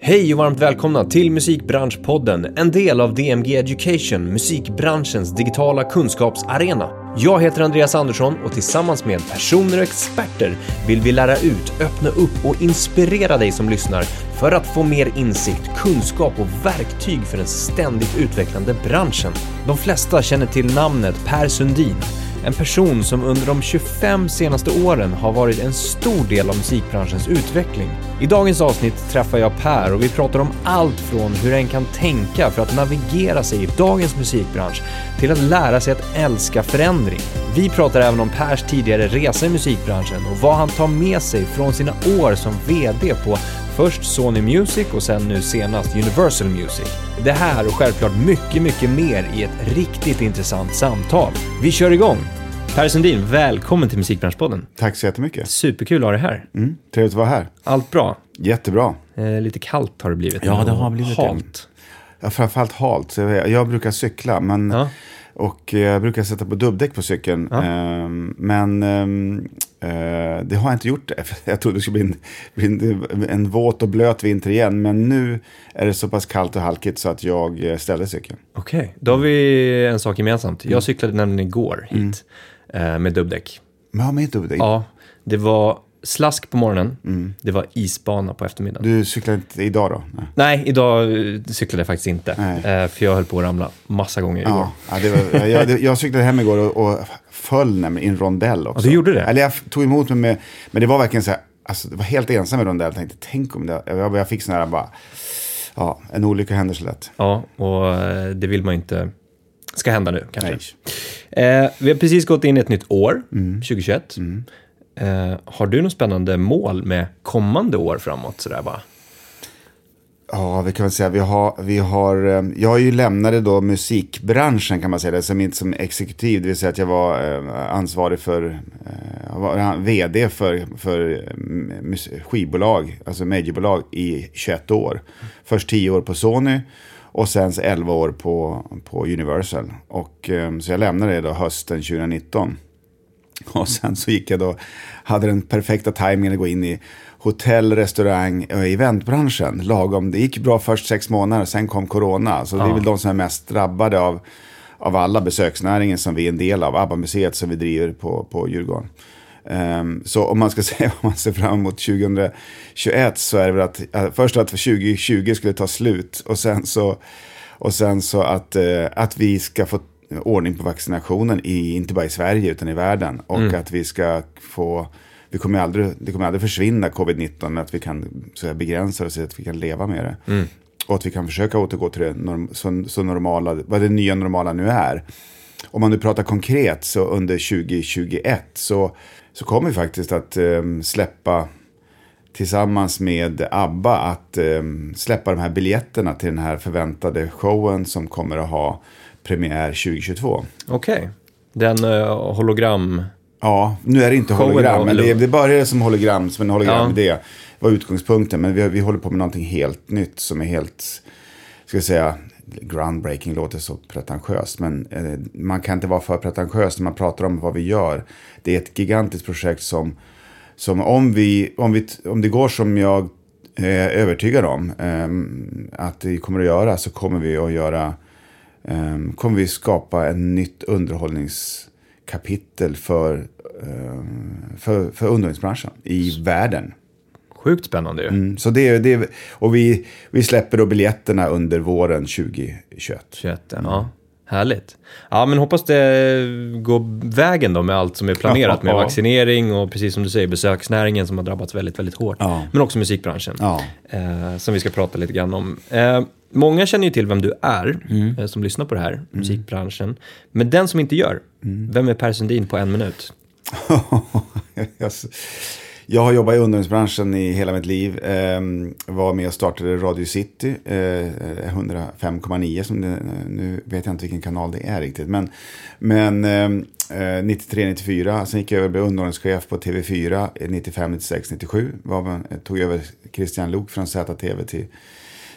Hej och varmt välkomna till Musikbranschpodden, en del av DMG Education, musikbranschens digitala kunskapsarena. Jag heter Andreas Andersson och tillsammans med personer och experter vill vi lära ut, öppna upp och inspirera dig som lyssnar för att få mer insikt, kunskap och verktyg för den ständigt utvecklande branschen. De flesta känner till namnet Per Sundin, en person som under de 25 senaste åren har varit en stor del av musikbranschens utveckling. I dagens avsnitt träffar jag Per och vi pratar om allt från hur en kan tänka för att navigera sig i dagens musikbransch till att lära sig att älska förändring. Vi pratar även om Pers tidigare resa i musikbranschen och vad han tar med sig från sina år som VD på först Sony Music och sen nu senast Universal Music. Det här och självklart mycket, mycket mer i ett riktigt intressant samtal. Vi kör igång! Per Sundin, välkommen till Musikbranschpodden. Tack så jättemycket. Superkul att ha dig här. Mm, trevligt att vara här. Allt bra? Jättebra. Eh, lite kallt har det blivit. Ja, det har blivit det. halt. Ja, framförallt halt. Jag brukar cykla, men, Ja. Och eh, jag brukar sätta på dubbdäck på cykeln. Ja. Ehm, men ehm, eh, det har jag inte gjort. Jag trodde det skulle bli en, bli en, en våt och blöt vinter igen. Men nu är det så pass kallt och halkigt så att jag eh, ställde cykeln. Okej, då har vi en sak gemensamt. Mm. Jag cyklade nämligen igår hit eh, med dubbdäck. Har med dubbdäck? Ja, det var slask på morgonen. Det var isbana på eftermiddagen. Mm. Du cyklar inte idag då? Nej. Nej, idag eh, cyklade jag faktiskt inte. Nej. Eh, för jag höll på att ramla massa gånger igår. Ja, det var, jag, jag, cyklade hem igår och, och föll nämligen i en rondell också. Ja, du gjorde det? Eller jag tog emot mig med, men det var verkligen så här, alltså det var helt ensam i rondell. Jag tänkte, tänk om det, jag, jag fick sån här bara, ja, en olycka händer så lätt. Ja, och eh, det vill man ju inte ska hända nu kanske. Eh, vi har precis gått in i ett nytt år, Mm. 2021. Eh, har du något spännande mål med kommande år framåt? Sådär va? Ja, vi kan väl säga, vi har, vi har, eh, jag har ju lämnade då musikbranschen kan man säga, det, som, inte som exekutiv, det vill säga att jag var eh, ansvarig för, eh, jag var vd för, för skivbolag, alltså majorbolag i 21 år. Först 10 år på Sony och sen 11 år på, på Universal. Och, så jag lämnade det då hösten 2019. Och sen så gick jag då, hade den perfekta tajmingen att gå in i hotell, restaurang och eventbranschen. Lagom, det gick bra först sex månader, sen kom corona. Så det är väl de som är mest drabbade av, av alla besöksnäringen som vi är en del av. ABBA-museet som vi driver på, på Djurgården. Ehm, så om man ska säga vad man ser fram emot 2021 så är det väl att uh, först att 2020 skulle ta slut och sen så, och sen så att, eh, att vi ska få ordning på vaccinationen, i, inte bara i Sverige utan i världen. Och att vi ska få, vi kommer aldrig, det kommer aldrig försvinna covid-19, men att vi kan så här, begränsa det så att vi kan leva med det. Och att vi kan försöka återgå till det norm, så, så normala, vad det nya normala nu är. Om man nu pratar konkret så under 2021 så, så kommer vi faktiskt att eh, släppa tillsammans med ABBA att eh, släppa de här biljetterna till den här förväntade showen som kommer att ha premiär 2022. Okej. Den uh, hologram... Ja, nu är det inte hologram, men det, det började som hologram, som en hologramidé. Ja. var utgångspunkten, men vi, vi håller på med någonting helt nytt som är helt, ska jag säga, groundbreaking låter så pretentiöst, men eh, man kan inte vara för pretentiös när man pratar om vad vi gör. Det är ett gigantiskt projekt som, som om, vi, om, vi, om det går som jag är övertygad om eh, att det kommer att göra, så kommer vi att göra, eh, kommer vi skapa en nytt underhållningskapitel för, eh, för, för underhållningsbranschen i världen. Sjukt spännande ju. Mm, så det, det, och vi, vi släpper då biljetterna under våren 2021. 21, ja. Härligt. Ja, men hoppas det går vägen då med allt som är planerat med vaccinering och precis som du säger besöksnäringen som har drabbats väldigt, väldigt hårt. Ja. Men också musikbranschen. Ja. Eh, som vi ska prata lite grann om. Eh, många känner ju till vem du är Mm. eh, som lyssnar på det här, musikbranschen. Men den som inte gör, Mm. vem är Per Sundin på en minut? Jag- har jobbat i underhållningsbranschen i hela mitt liv. Eh, var med och startade Radio City, eh, 105,9 som det, nu vet jag inte vilken kanal det är riktigt. Men, men ehm, eh, 93, 94, sen gick jag över och blev underhållningschef på TV4, 95, 96, 97. Var, man- jag tog över Christian Luuk från ZTV till,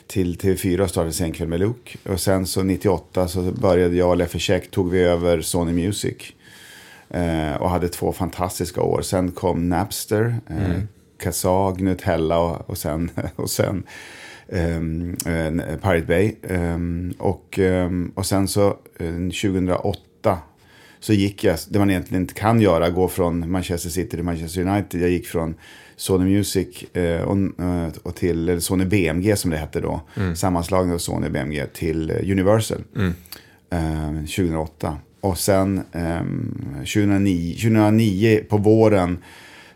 till TV4 och startade Senkväll med Luuk. Och sen så 98 så började jag och Leffe Käck, tog vi över Sony Music. Eh, och hade två fantastiska år. Sen kom Napster, eh, Kazaa, Nutella och, och sen, och sen um, Pirate Bay. Um, och, um, och sen så uh, 2008 så gick jag, det man egentligen inte kan göra, gå från Manchester City till Manchester United. Jag gick från Sony Music eh, och, och, till eller Sony BMG som det hette då. Mm. Sammanslagning av Sony BMG till Universal. Mm. Eh, 2008. Och sen eh, 2009, 2009 på våren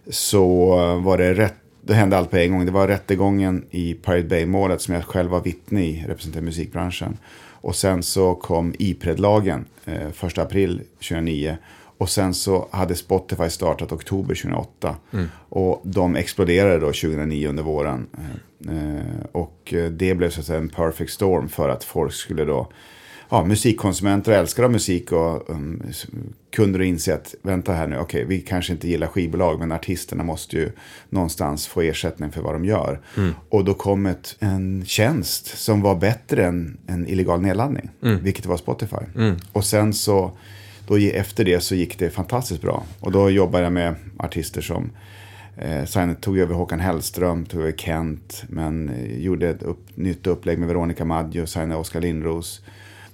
så var det rätt det hände allt på en gång. Det var rättegången i Pirate Bay-målet som jag själv var vittne i, representerade musikbranschen. Och sen så kom IPRED-lagen eh, 1 april 2009. Och sen så hade Spotify startat oktober 2008. Mm. Och de exploderade då 2009 under våren. Eh, och det blev så att säga en perfect storm för att folk skulle då ja, musikkonsumenter och älskare av musik och um, kunder och inse att vänta här nu, okej, okay, vi kanske inte gillar skivbolag, men artisterna måste ju någonstans få ersättning för vad de gör. Mm. Och då kom ett, en tjänst som var bättre än en illegal nedladdning, mm. vilket var Spotify. Mm. Och sen så, då efter det så gick det fantastiskt bra. Och då jobbade jag med artister som Eh, sen tog över Håkan Hellström, tog över Kent, men eh, gjorde ett upp, nytt upplägg med Veronica Maggio, signade Oskar Lindros.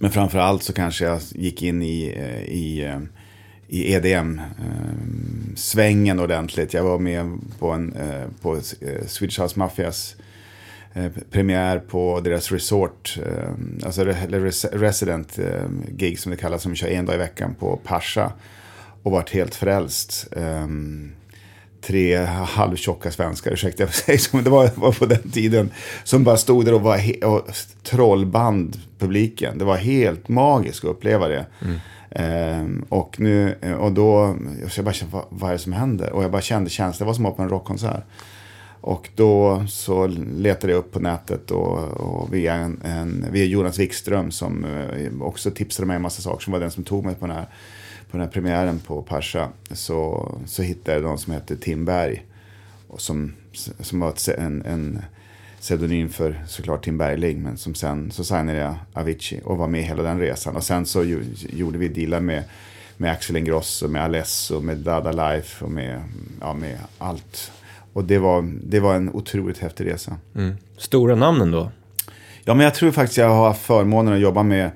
Men framför allt så kanske jag gick in i, eh, i, eh, i EDM-svängen eh, ordentligt. Jag var med på, en, på Swedish House Mafias premiär på deras resort, alltså resident gig som det kallas, som kör en dag i veckan på Pasha. Och vart helt frälst tre halvtjocka svenskar, ursäkta jag säger så, men det var, var på den tiden, som bara stod där och var och trollband publiken. Det var helt magiskt att uppleva det. Mm. Ehm, och, nu, och då, jag bara kände, vad, vad är det som händer? Och jag bara kände känslan, det var som att på en rockkonsert. Och då så letade jag upp på nätet och, och via, en, en, via Jonas Wikström som eh, också tipsade mig en massa saker, som var den som tog mig på den här på den här premiären på Pasha så, så hittade jag någon som hette Tim Berg. Och som, som var en, en pseudonym för såklart Tim Bergling. Men som sen så signade jag Avicii och var med hela den resan. Och sen så ju, gjorde vi dealar med, med Axel Ingrosso, med Alesso, med Dada Life och med, ja, med allt. Och det var, det var en otroligt häftig resa. Mm. Stora namnen då? Ja, men jag tror faktiskt jag har haft förmånen att jobba med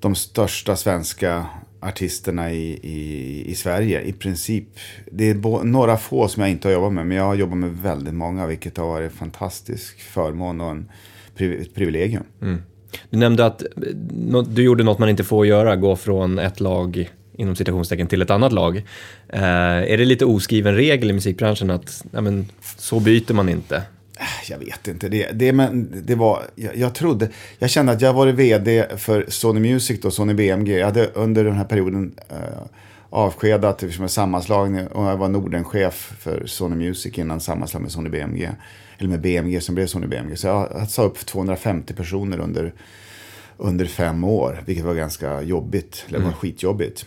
de största svenska artisterna i, i, i Sverige i princip. Det är några få som jag inte har jobbat med, men jag har jobbat med väldigt många, vilket har varit en fantastisk förmån och en, ett privilegium. Mm. Du nämnde att eh, du gjorde något man inte får göra, gå från ett lag inom citationstecken till ett annat lag. Eh, är det lite oskriven regel i musikbranschen att ja, men, så byter man inte? Äh, jag vet inte. Det, det, men det var, jag, jag trodde, jag kände att jag varit vd för Sony Music då, Sony BMG. Jag hade under den här perioden uh, avskedat eftersom jag sammanslagning och jag var Nordenchef för Sony Music innan sammanslag med Sony BMG. Eller med BMG som blev Sony BMG. Så jag, jag sa upp 250 personer under, under fem år, vilket var ganska jobbigt. Eller mm. var skitjobbigt.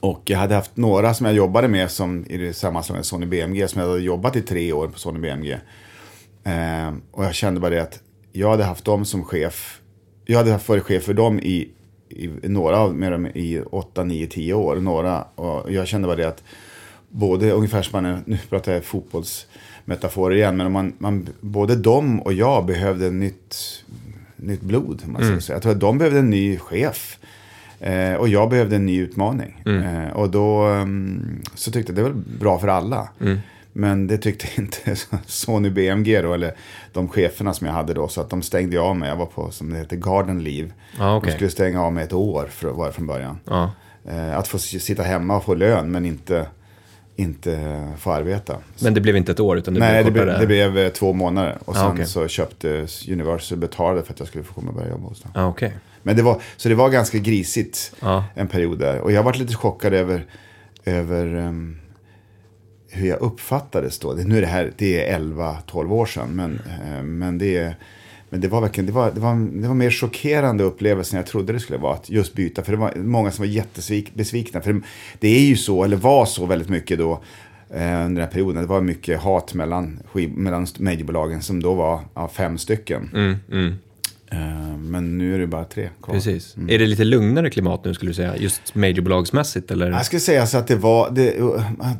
Och jag hade haft några som jag jobbade med som i sammanslagningen med Sony BMG som jag hade jobbat i tre år på Sony BMG. Eh, och jag kände bara det att jag hade haft dem som chef. Jag hade haft varit chef för dem i, i några av dem i 8, 9, 10 år. Några, och jag kände bara det att både ungefär som man, nu pratar jag fotbollsmetaforer igen, men man, man, både de och jag behövde nytt, nytt blod. Man mm. säga. Jag tror att de behövde en ny chef. Eh, och jag behövde en ny utmaning. Mm. Eh, och då um, så tyckte jag det var bra för alla. Mm. Men det tyckte inte Sony BMG då, eller de cheferna som jag hade då. Så att de stängde av mig. Jag var på, som det heter, garden leave. Ah, okay. De skulle stänga av mig ett år för att vara från början. Ah. Att få sitta hemma och få lön, men inte, inte få arbeta. Men det blev inte ett år, utan det Nej, blev det blev, det blev eh, två månader. Och ah, sen ah, okay. så köpte Universal betalade för att jag skulle få komma och börja jobba hos dem. Ah, okay. Men det var, så det var ganska grisigt en period där. Och jag var lite chockad över, över um, hur jag uppfattades då. Nu är det här, det är 11-12 år sedan, men, eh, men det men det var verkligen, det var, det var, det var mer chockerande upplevelse än jag trodde det skulle vara att just byta. För det var många som var jättebesvikna. För det är ju så, eller var så väldigt mycket då eh, under den här perioden. Det var mycket hat mellan, mellan mediebolagen som då var ja, fem stycken. Mm, mm. Eh, men nu är det bara tre kvar. Precis. Mm. Är det lite lugnare klimat nu skulle du säga? Just majorbolagsmässigt eller? Jag skulle säga så att det var, det,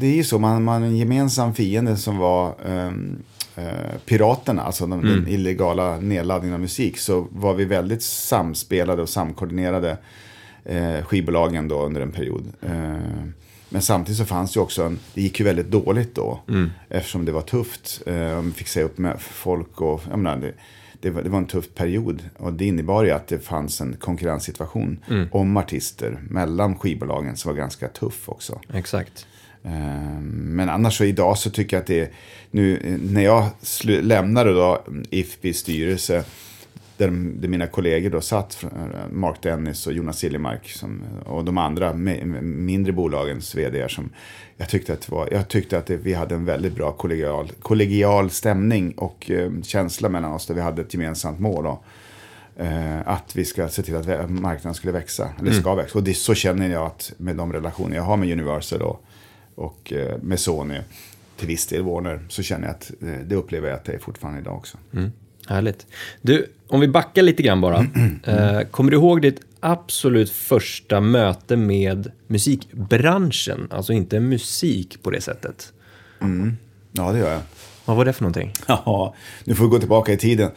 det är ju så, man har en gemensam fiende som var um, eh, piraterna, alltså de, den illegala nedladdningen av musik, så var vi väldigt samspelade och samkoordinerade eh, skivbolagen då under en period. Eh, men samtidigt så fanns det också en, det gick ju väldigt dåligt då. Eftersom det var tufft. Vi fick säga upp med folk och, jag menar, det, det, var, det var en tuff period. Och det innebar ju att det fanns en konkurrenssituation om artister mellan skivbolagen som var ganska tuff också. Exakt. Eh, Men annars så idag så tycker jag att det är, nu eh, när jag lämnade då IFPs styrelse, där, där mina kollegor då satt, eh, Mark Dennis och Jonas Siljemark som, och de andra mindre bolagens vd som jag tyckte att, var, jag tyckte att det, vi hade en väldigt bra kollegial, kollegial stämning och eh, känsla mellan oss där vi hade ett gemensamt mål. Då. Eh, att vi ska se till att marknaden skulle växa, eller ska växa. Och det, så känner jag att med de relationer jag har med Universal och, och eh, med Sony, till viss del Warner, så känner jag att det upplever jag att det är fortfarande idag också. Härligt. Du, om vi backar lite grann bara. Eh, kommer du ihåg ditt absolut första möte med musikbranschen? Alltså inte musik på det sättet. Ja, det gör jag. Vad var det för någonting? Ja, nu får vi gå tillbaka i tiden.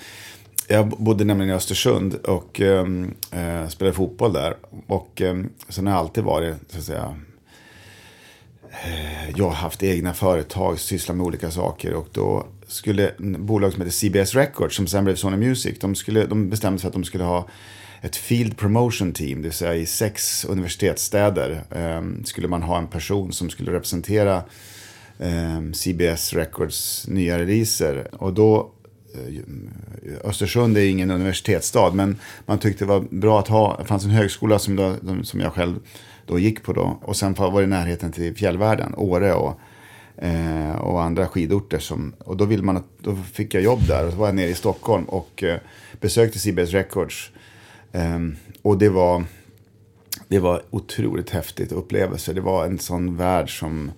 Jag bodde nämligen i Östersund och ehm, eh, spelade fotboll där. Och um, sen har jag alltid varit, så att säga, eh, Eh, jag har haft egna företag, sysslat med olika saker. Och då skulle en bolag som heter CBS Records, som sen blev Sony Music, de, skulle, de bestämde sig för att de skulle ha ett Field Promotion Team, det vill säga i sex universitetsstäder eh, skulle man ha en person som skulle representera eh, CBS Records nya releaser. Och då eh, Östersund är ingen universitetsstad, men man tyckte det var bra att ha, det fanns en högskola som, då, som jag själv då gick på då. Och sen var det närheten till fjällvärlden, Åre och, eh, och andra skidorter. Som, och då, vill man att, då fick jag jobb där och så var jag nere i Stockholm och eh, besökte CBS Records. Eh, och det var, det var otroligt häftigt upplevelse. Det var en sån värld som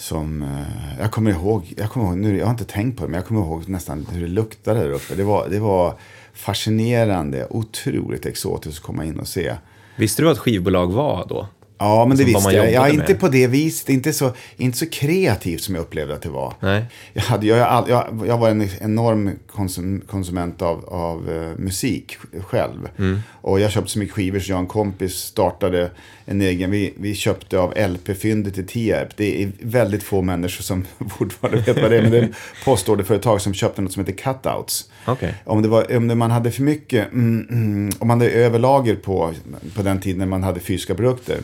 som, eh, jag kommer ihåg, jag kommer ihåg, nu, jag har inte tänkt på det, men jag kommer ihåg nästan hur det luktade där uppe. Det var, det var fascinerande, otroligt exotiskt att komma in och se. Visste du vad ett skivbolag var då? Ja, men det visste jag. Ja, inte med. på det viset, inte så, inte så kreativt som jag upplevde att det var. Nej. Jag, hade, jag, jag, jag, jag var en enorm konsum, konsument av, av eh, musik själv. Mm. Och jag köpte så mycket skivor så jag och en kompis startade en egen. Vi, vi köpte av LP-fyndet i Tierp. Det är väldigt få människor som fortfarande vet vad det är. Men det är en postorderföretag som köpte något som heter Cutouts. Okej. Om, det var, om det, man hade för mycket, mm, mm, om man hade överlager på, på den tiden när man hade fysiska produkter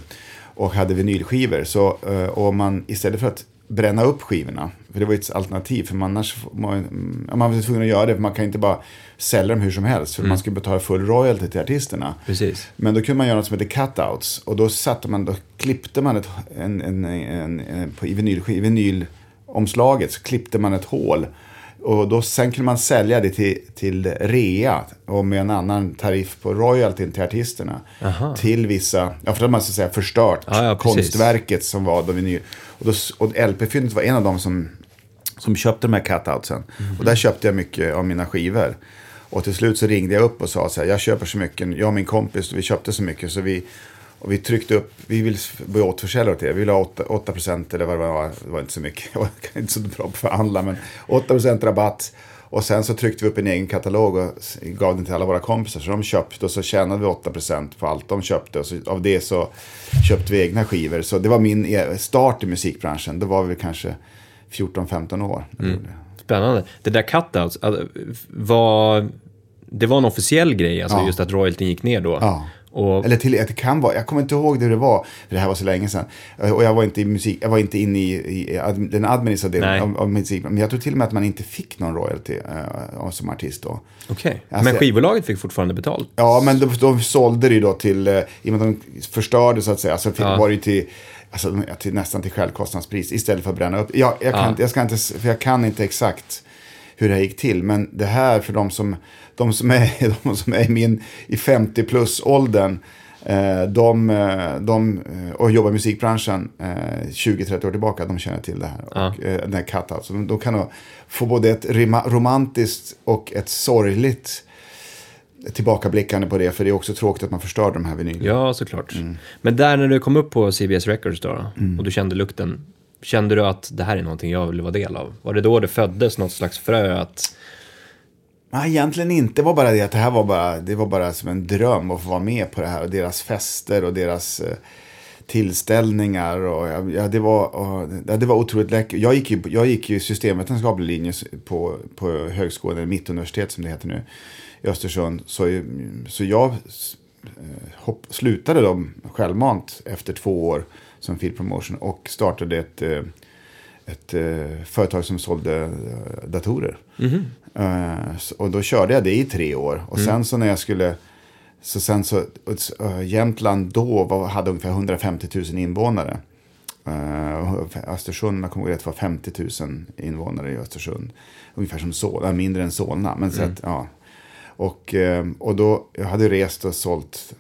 och hade vinylskivor. Så, eh, och man istället för att bränna upp skivorna, för det var ju ett alternativ, för man, annars man, mm, man var tvungen att göra det, för man kan inte bara sälja dem hur som helst, för man ska betala full royalty till artisterna. Precis. Men då kunde man göra något som heter cutouts. Och då satte man, då klippte man ett, en, en, en, en, på, i vinyl, vinylomslaget så klippte man ett hål. Och då, sen kunde man sälja det till, till rea och med en annan tariff på royalty till artisterna. Aha. Till vissa, ja för har man så att säga förstört Ja, ja, konstverket som var då vinyl. Och, då, och LP-fyndet var en av dem som, som köpte de här cutoutsen. Mhm. Och där köpte jag mycket av mina skivor. Och till slut så ringde jag upp och sa så här, jag köper så mycket, jag och min kompis, vi köpte så mycket så vi, och vi tryckte upp, vi vill bli återförsäljare till er, vi vill ha 8, 8% eller vad det var, det var inte så mycket, jag var inte så bra på att förhandla, men 8% rabatt. Och sen så tryckte vi upp en egen katalog och gav den till alla våra kompisar. Så de köpte och så tjänade vi 8% på allt de köpte. Och så, av det så köpte vi egna skivor. Så det var min e- start i musikbranschen. Då var vi kanske 14-15 år. Spännande. Det där cutouts, alltså, var, det var en officiell grej, alltså Ja. just att royaltyn gick ner då. Ja. Och, Eller till att det kan vara, jag kommer inte ihåg hur det var, för det här var så länge sedan. Och jag var inte i musik, jag var inte inne i, i ad, den administrativa delen av, av musik. Men jag tror till och med att man inte fick någon royalty uh, som artist då. Okej, Alltså- men skivbolaget fick fortfarande betalt? Ja, men de, de sålde det ju då till, eh, i och med att de förstörde så att säga, så fick, Ja. var det ju till, alltså, till, nästan till självkostnadspris istället för att bränna upp. Jag, jag, kan, Ja. jag, ska inte, för jag kan inte exakt hur det här gick till, men det här för de som, de som, är, de som är min i 50 plus åldern, eh, de, eh, de, eh, och jobbar i musikbranschen eh, 20-30 år tillbaka, de känner till det här. Ja. Och, den här cutout. Så de, de kan få både ett romantiskt och ett sorgligt tillbakablickande på det. För det är också tråkigt att man förstör de här vinylerna. Ja, såklart. Mm. Men där när du kom upp på CBS Records då, och du kände lukten, kände du att det här är någonting jag vill vara del av? Var det då det föddes något slags frö att Nej, egentligen inte. Det var bara det att det här var bara, det var bara som en dröm att få vara med på det här. Och deras fester och deras eh, tillställningar. Och, ja, det, var, och, ja, det var otroligt läckert. Jag gick ju, jag gick ju systemvetenskaplig linje på, på högskolan, eller Mittuniversitet som det heter nu, i Östersund. Så, så jag eh, hopp, slutade dem självmant efter två år som field promotion och startade ett, eh, ett, ett företag som sålde datorer. Mm. Uh, och då körde jag det i tre år. Och mm. sen så när jag skulle... Så sen så... Uh, Jämtland då var, hade ungefär 150 000 invånare. Uh, Östersund, man kommer ihåg rätt, var 50 000 invånare i Östersund. Ungefär som Solna, mindre än Solna. Men så mm. att, ja. Och, och då, jag hade rest och sålt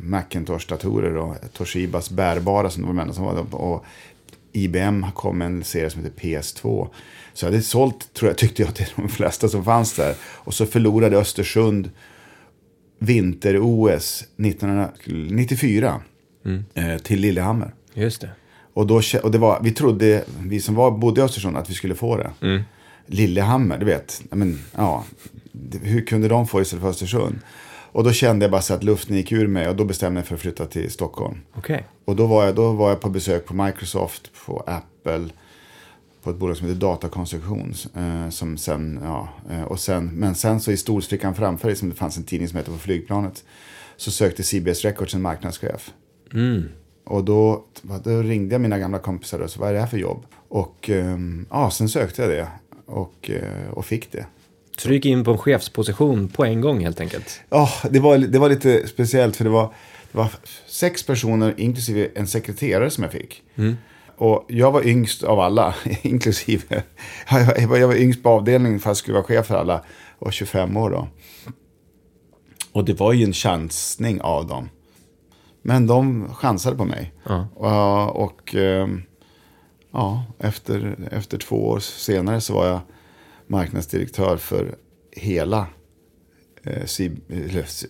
Macintosh-datorer och Toshibas bärbara som de var som var Och IBM kom med en serie som heter PS2. Så jag hade sålt, tror jag, tyckte jag, till de flesta som fanns där. Och så förlorade Östersund vinter-OS 1994 mm. eh, till Lillehammer. Just det. Och, då, och det var, vi trodde, vi som var, bodde i Östersund, att vi skulle få det. Mm. Lillehammer, du vet. Men, ja, hur kunde de få istället för Östersund? Och då kände jag bara så att luften gick ur mig och då bestämde jag för att flytta till Stockholm. Okay. Och då var, jag, då var jag på besök på Microsoft, på Apple, på ett bolag som heter Datakonstruktion. Eh, som sen, ja, eh, och sen, men sen så i stolsfickan framför dig, som det fanns en tidning som hette på flygplanet, så sökte CBS Records en marknadschef. Mm. Och då, då, ringde jag mina gamla kompisar och sa, vad är det här för jobb? Och eh, ja, sen sökte jag det och, eh, och fick det. Så du gick in på en chefsposition på en gång helt enkelt? Ja, oh, det, var, det var lite speciellt för det var, det var sex personer inklusive en sekreterare som jag fick. Mm. Och jag var yngst av alla, inklusive. Jag var, jag var yngst på avdelningen för att jag skulle vara chef för alla. Och 25 år då. Och det var ju en chansning av dem. Men de chansade på mig. Ja. Och, och ehm, ja, efter, efter två år senare så var jag marknadsdirektör för hela eh,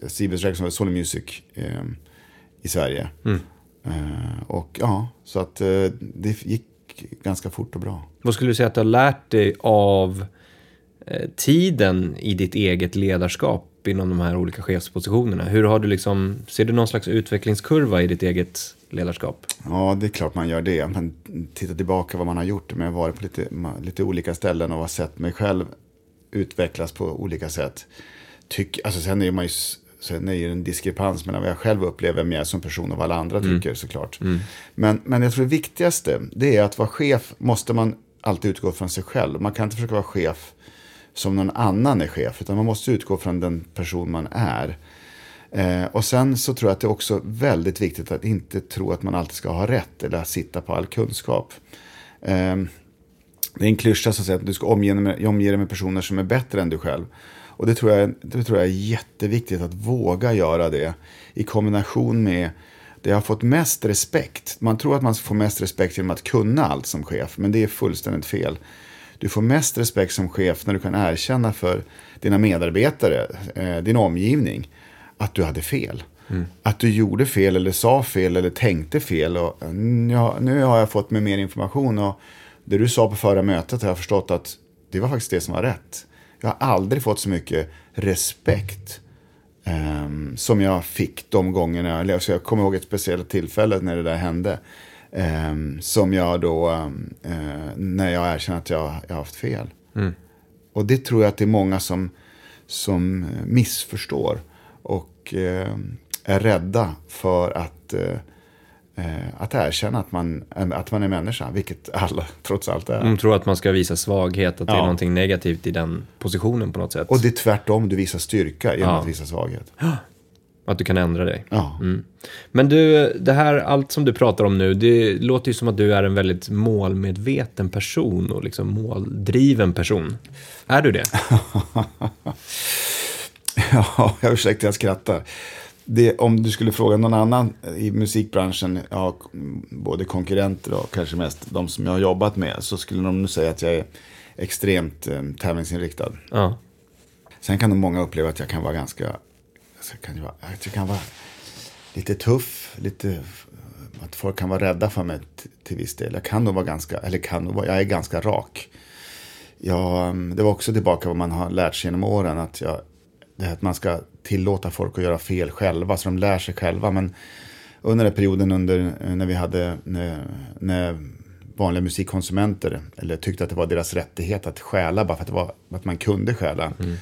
Cibus Sony Music eh, i Sverige. Mm. Eh, och ja, så att eh, det gick ganska fort och bra. Vad skulle du säga att du har lärt dig av eh, tiden i ditt eget ledarskap inom de här olika chefspositionerna? Hur har du liksom, ser du någon slags utvecklingskurva i ditt eget ledarskap? Ja, det är klart man gör det. Men titta tillbaka vad man har gjort. Men jag har varit på lite, lite olika ställen och har sett mig själv utvecklas på olika sätt. Tyck, alltså sen är man ju Sen är det en diskrepans mellan vad jag själv upplever vem jag är som person och vad alla andra mm. tycker såklart. Mm. Men, men jag tror det viktigaste, det är att vara chef måste man alltid utgå från sig själv. Man kan inte försöka vara chef som någon annan är chef, utan man måste utgå från den person man är. Eh, och sen så tror jag att det är också väldigt viktigt att inte tro att man alltid ska ha rätt eller sitta på all kunskap. Eh, det är en klyscha som säger att du ska omge dig, med, omge dig med personer som är bättre än du själv. Och det tror, jag, det tror jag är jätteviktigt att våga göra det i kombination med det jag har fått mest respekt. Man tror att man får mest respekt genom att kunna allt som chef, men det är fullständigt fel. Du får mest respekt som chef när du kan erkänna för dina medarbetare, eh, din omgivning, att du hade fel. Mm. Att du gjorde fel eller sa fel eller tänkte fel. Och, ja, nu har jag fått med mer information och det du sa på förra mötet har jag förstått att det var faktiskt det som var rätt. Jag har aldrig fått så mycket respekt um, som jag fick de gångerna. Alltså jag kommer ihåg ett speciellt tillfälle när det där hände. Um, som jag då, um, uh, när jag erkänner att jag, jag har haft fel. Mm. Och det tror jag att det är många som, som missförstår. Och uh, är rädda för att uh, eh, att erkänna att man, att man är människa, vilket alla trots allt är. De tror att man ska visa svaghet, att det är någonting negativt i den positionen på något sätt. Och det är tvärtom, du visar styrka genom ja. att visa svaghet. Att du kan ändra dig. Ja. Mm. Men du, det här, allt som du pratar om nu, det låter ju som att du är en väldigt målmedveten person och liksom måldriven person. Är du det? ja, jag ursäktar, jag skrattar det, om du skulle fråga någon annan i musikbranschen, ja, både konkurrenter och kanske mest de som jag har jobbat med, så skulle de nog säga att jag är extremt eh, tävlingsinriktad. Ja. Sen kan nog många uppleva att jag kan vara ganska, alltså, kan jag, jag kan vara lite tuff, lite att folk kan vara rädda för mig till viss del. Jag kan nog vara ganska, eller kan nog vara, jag är ganska rak. Jag, mm, det var också tillbaka vad man har lärt sig genom åren. Att, jag, det att man ska tillåta folk att göra fel själva, så de lär sig själva. Men under den perioden under, när vi hade, när, när vanliga musikkonsumenter, eller tyckte att det var deras rättighet att stjäla bara för att, det var, att man kunde stjäla. Mm.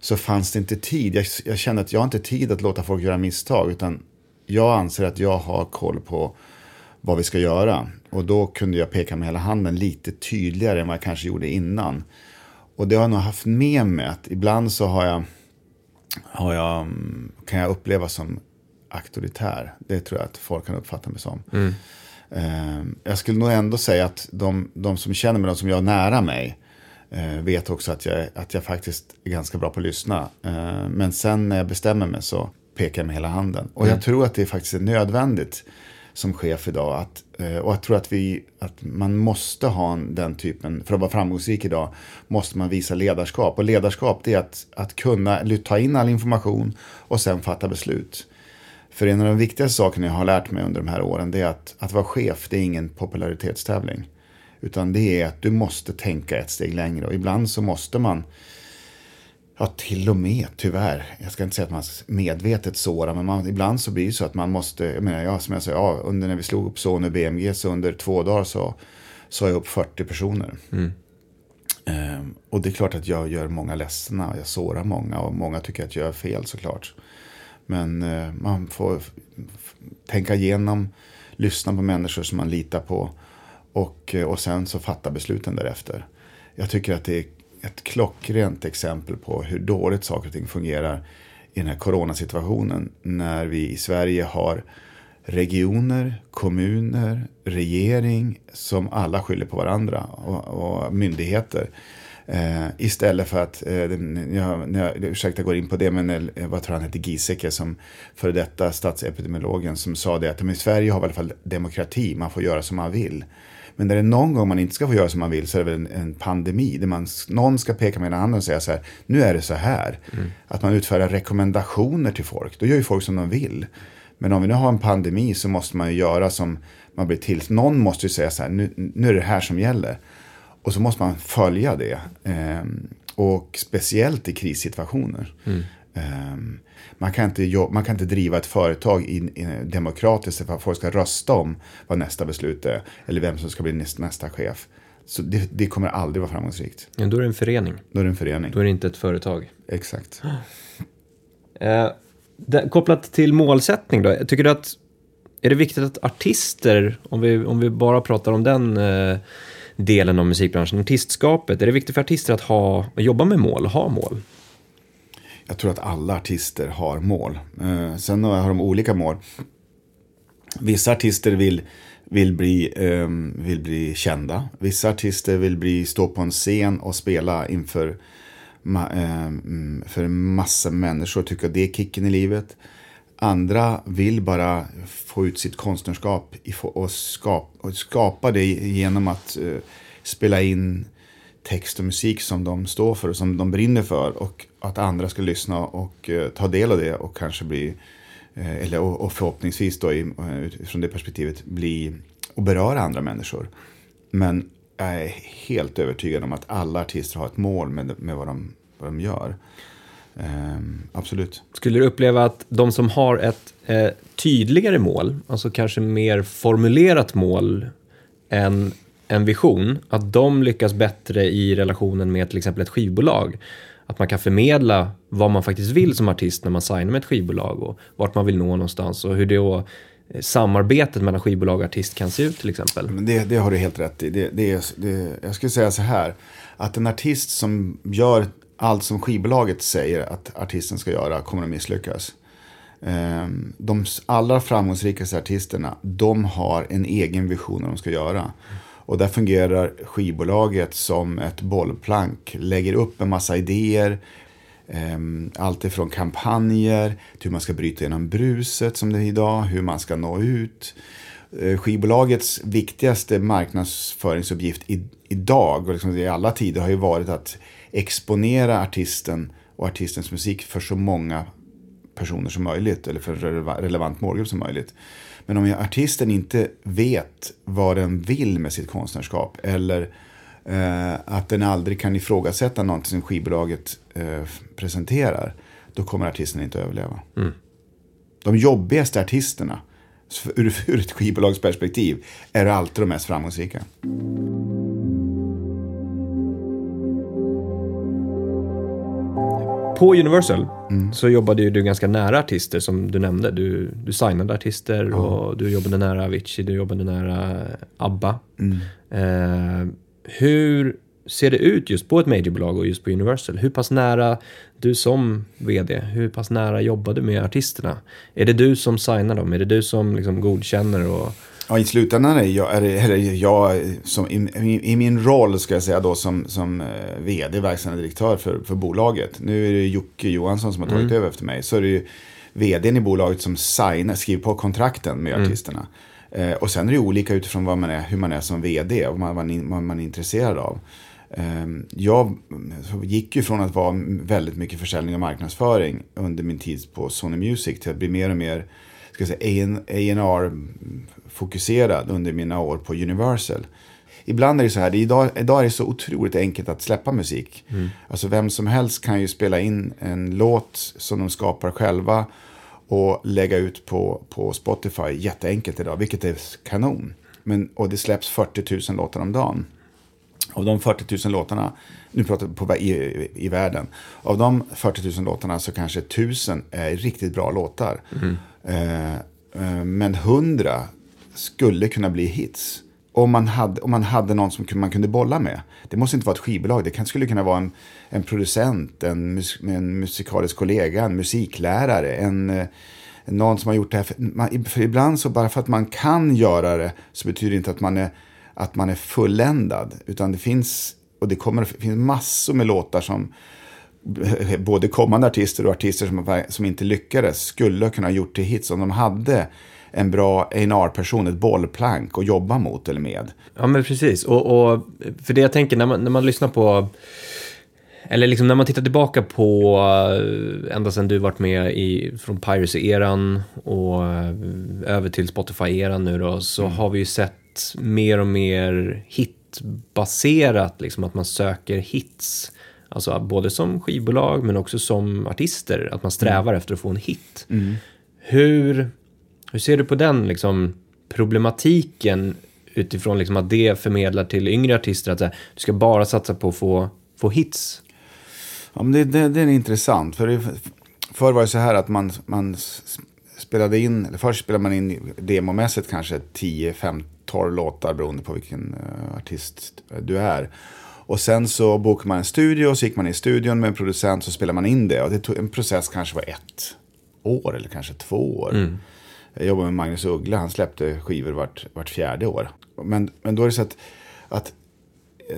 Så fanns det inte tid. Jag, jag kände att jag har inte tid att låta folk göra misstag. Utan jag anser att jag har koll på vad vi ska göra. Och då kunde jag peka med hela handen lite tydligare än vad jag kanske gjorde innan. Och det har jag nog haft med mig att ibland så har jag, har jag, kan jag uppleva som auktoritär. Det tror jag att folk kan uppfatta mig som. Mm. Ehm, jag skulle nog ändå säga att de, de som känner mig, de som jag har nära mig, eh, vet också att jag, att jag faktiskt är ganska bra på att lyssna. Ehm, men sen när jag bestämmer mig så pekar jag med hela handen. Och jag mm. tror att det faktiskt är nödvändigt som chef idag. Att, eh, och jag tror att, vi, att man måste ha den typen, för att vara framgångsrik idag, måste man visa ledarskap. Och ledarskap det är att, att kunna ta in all information och sen fatta beslut. För en av de viktigaste sakerna jag har lärt mig under de här åren det är att, att vara chef, det är ingen popularitetstävling. Utan det är att du måste tänka ett steg längre och ibland så måste man Ja, till och med tyvärr. Jag ska inte säga att man medvetet sårar, men man, ibland så blir det så att man måste, jag menar, ja, som jag sa, ja, under när vi slog upp Sony BMG så under två dagar så sa jag upp 40 personer. Mm. Ehm, och det är klart att jag gör många ledsna och jag sårar många och många tycker att jag gör fel såklart. Men eh, man får tänka igenom, lyssna på människor som man litar på och, och sen så fatta besluten därefter. Jag tycker att det är ett klockrent exempel på hur dåligt saker och ting fungerar i den här coronasituationen. När vi i Sverige har regioner, kommuner, regering som alla skyller på varandra och, och myndigheter. Eh, istället för att, eh, jag, jag, ursäkta jag går in på det, men eh, vad tror han hette, Giesecke som före detta statsepidemiologen som sa det att i Sverige har vi i alla fall demokrati, man får göra som man vill. Men när det är någon gång man inte ska få göra som man vill så är det väl en, en pandemi. Där man, någon ska peka med en handen och säga så här, nu är det så här. Mm. Att man utfärdar rekommendationer till folk, då gör ju folk som de vill. Men om vi nu har en pandemi så måste man ju göra som man blir till. Någon måste ju säga så här, nu, nu är det här som gäller. Och så måste man följa det. Eh, och speciellt i krissituationer. Mm. Eh, man, kan inte, man kan inte driva ett företag in, in, demokratiskt för att folk ska rösta om vad nästa beslut är. Eller vem som ska bli nästa, nästa chef. Så det, det, kommer aldrig vara framgångsrikt. Ja, då är det en förening. Då är det en förening. Då är det inte ett företag. Exakt. Eh, det, kopplat till målsättning då. Tycker du att är det viktigt att artister, om vi, om vi bara pratar om den eh, delen av musikbranschen, artistskapet. Är det viktigt för artister att ha, jobba med mål, ha mål? Jag tror att alla artister har mål. Eh, sen har de olika mål. Vissa artister vill, vill, bli, eh, vill bli kända. Vissa artister vill bli, stå på en scen och spela inför ma, eh, för massa människor. Tycker att det är kicken i livet. Andra vill bara få ut sitt konstnärskap och skapa, och skapa det genom att eh, spela in text och musik som de står för och som de brinner för. Och att andra ska lyssna och eh, ta del av det och kanske bli, eh, eller, och, och, förhoppningsvis då eh, utifrån det perspektivet bli och beröra andra människor. Men jag är helt övertygad om att alla artister har ett mål med, med vad, de, vad de gör. Um, absolut. Skulle du uppleva att de som har ett eh, tydligare mål, alltså kanske mer formulerat mål än en vision, att de lyckas bättre i relationen med till exempel ett skivbolag? Att man kan förmedla vad man faktiskt vill som artist när man signar med ett skivbolag och vart man vill nå någonstans och hur det då samarbetet mellan skivbolag och artist kan se ut till exempel. Men det, det har du helt rätt i. Det, det, det, jag skulle säga så här, att en artist som gör allt som skivbolaget säger att artisten ska göra kommer att misslyckas. Ehm, de allra framgångsrikaste artisterna, de har en egen vision om vad de ska göra. Och där fungerar skivbolaget som ett bollplank, lägger upp en massa idéer, ehm, allt ifrån kampanjer till hur man ska bryta igenom bruset som det är idag, hur man ska nå ut. Eh, skivbolagets viktigaste marknadsföringsuppgift idag och liksom i alla tider har ju varit att exponera artisten och artistens musik för så många personer som möjligt eller för en relevant målgrupp som möjligt. Men om artisten inte vet vad den vill med sitt konstnärskap eller eh, att den aldrig kan ifrågasätta någonting som skivbolaget eh, presenterar, då kommer artisten inte överleva. Mm. De jobbigaste artisterna, ur, ur ett skivbolagsperspektiv, är alltid de mest framgångsrika. På Universal mm. så jobbade ju du ganska nära artister som du nämnde. Du, du signade artister mm. och du jobbade nära Avicii, du jobbade nära ABBA. Mm. Eh, hur ser det ut just på ett majorbolag och just på Universal? Hur pass nära, du som vd, hur pass nära jobbar du med artisterna? Är det du som signar dem? Är det du som liksom godkänner och Ja, i slutändan är jag, eller jag som, i, i, min roll ska jag säga då som, som eh, vd, verkställande direktör för, för bolaget. Nu är det Jocke Johansson som har tagit mm. över efter mig. Så är det ju vdn i bolaget som signar, skriver på kontrakten med mm. artisterna. Eh, och sen är det olika utifrån vad man är, hur man är som vd och vad man, vad man är intresserad av. Eh, jag gick ju från att vara väldigt mycket försäljning och marknadsföring under min tid på Sony Music till att bli mer och mer ska säga, A&R fokuserad under mina år på Universal. Ibland är det så här, idag, idag är det så otroligt enkelt att släppa musik. Mm. Alltså vem som helst kan ju spela in en låt som de skapar själva och lägga ut på, på Spotify jätteenkelt idag, vilket är kanon. Men, och det släpps 40 000 låtar om dagen. Av de 40 000 låtarna, nu pratar vi på, i, i världen, av de 40 000 låtarna så kanske 1000 är riktigt bra låtar. Mm. Eh, eh, men 100 skulle kunna bli hits. Om man hade, om man hade någon som man kunde bolla med. Det måste inte vara ett skivbolag. Det kan, skulle kunna vara en, en producent, en, en musikalisk kollega, en musiklärare, en, en, någon som har gjort det här. För, man, för ibland så bara för att man kan göra det så betyder det inte att man är, att man är fulländad. Utan det finns, och det kommer, det finns massor med låtar som både kommande artister och artister som, som inte lyckades skulle kunna ha gjort till hits om de hade en bra A&R-person, ett bollplank att jobba mot eller med. Ja, men precis. Och, och för det jag tänker när man, när man lyssnar på eller liksom när man tittar tillbaka på eh, ända sedan du varit med i, från Piracy-eran och eh, över till Spotify-eran nu då, så mm. har vi ju sett mer och mer hitbaserat, liksom att man söker hits. Alltså både som skivbolag men också som artister, att man strävar mm. efter att få en hit. Mm. Hur, hur ser du på den liksom, problematiken utifrån liksom, att det förmedlar till yngre artister att här, du ska bara satsa på att få, få hits? Ja, men det, det, det är intressant. För det, förr var det så här att man, man spelade in, eller först spelade man in demomässigt kanske 10, 15, 12 låtar beroende på vilken uh, artist du är. Och sen så bokade man en studio och så gick man i studion med en producent så spelade man in det. Och det tog, en process kanske var ett år eller kanske två år. Mm. Jag jobbade med Magnus Uggla, han släppte skivor vart, vart fjärde år. Men, men då är det så att, att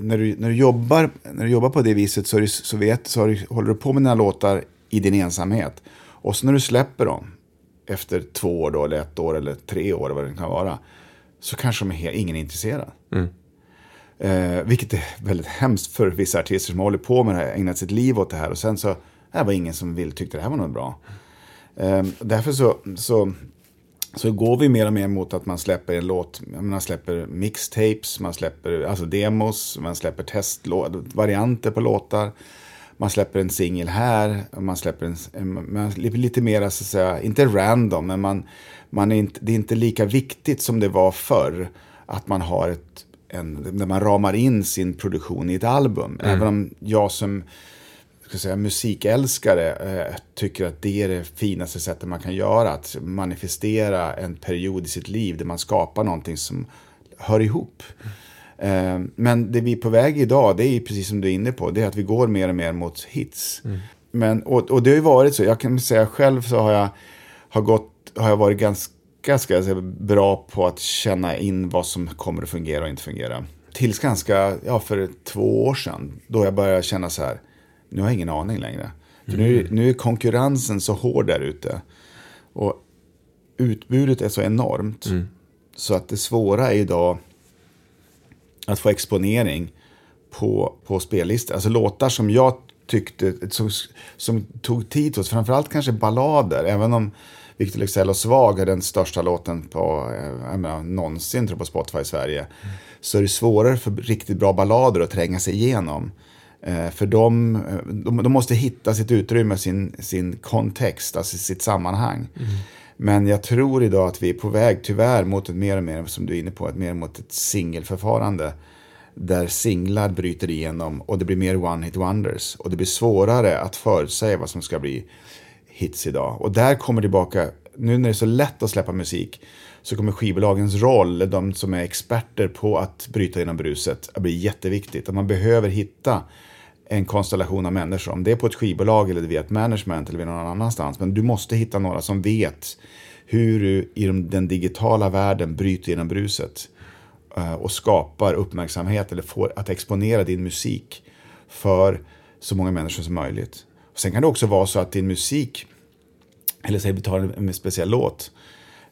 när, du, när, du jobbar, när du jobbar på det viset så, du, så, vet, så du, håller du på med dina låtar i din ensamhet. Och så när du släpper dem efter två år då, eller ett år eller tre år, vad det kan vara, så kanske de är ingen är intresserad. Mm. Eh, vilket är väldigt hemskt för vissa artister som håller på med det här, ägnat sitt liv åt det här och sen så det var ingen som vill, tyckte det här var något bra. Eh, därför så, så, så går vi mer och mer mot att man släpper en låt, man släpper mixtapes, man släpper alltså demos, man släpper testvarianter på låtar. Man släpper en singel här, man släpper en, en man, lite mer, så att säga, inte random, men man, man är inte, det är inte lika viktigt som det var förr att man har ett en, där man ramar in sin produktion i ett album. Mm. Även om jag som ska säga, musikälskare eh, tycker att det är det finaste sättet man kan göra. Att manifestera en period i sitt liv där man skapar någonting som hör ihop. Mm. Eh, men det vi är på väg idag, det är precis som du är inne på, det är att vi går mer och mer mot hits. Mm. Men, och, och det har ju varit så, jag kan säga själv så har jag, har gått, har jag varit ganska ganska bra på att känna in vad som kommer att fungera och inte fungera. Tills ganska, ja för två år sedan, då jag började känna så här, nu har jag ingen aning längre. För mm. nu, nu är konkurrensen så hård där ute. Och utbudet är så enormt. Mm. Så att det svåra är idag att få exponering på, på spellistor. Alltså låtar som jag tyckte, som, som tog tid hos, framförallt kanske ballader, även om Victor Leksell och Svag är den största låten på, eh, jag menar, någonsin tror på Spotify i Sverige, mm. så är det svårare för riktigt bra ballader att tränga sig igenom. Eh, för de, de, de, måste hitta sitt utrymme, sin, sin kontext, alltså sitt sammanhang. Mm. Men jag tror idag att vi är på väg tyvärr mot ett mer och mer, som du är inne på, ett mer mot ett singelförfarande. Där singlar bryter igenom och det blir mer one-hit wonders. Och det blir svårare att förutsäga vad som ska bli hits idag. Och där kommer tillbaka, nu när det är så lätt att släppa musik, så kommer skivbolagens roll, de som är experter på att bryta genom bruset, att bli jätteviktigt. Att man behöver hitta en konstellation av människor. Om det är på ett skivbolag eller via ett management eller någon annanstans. Men du måste hitta några som vet hur du i den digitala världen bryter genom bruset eh, och skapar uppmärksamhet eller får att exponera din musik för så många människor som möjligt. Sen kan det också vara så att din musik, eller säg vi tar en speciell låt,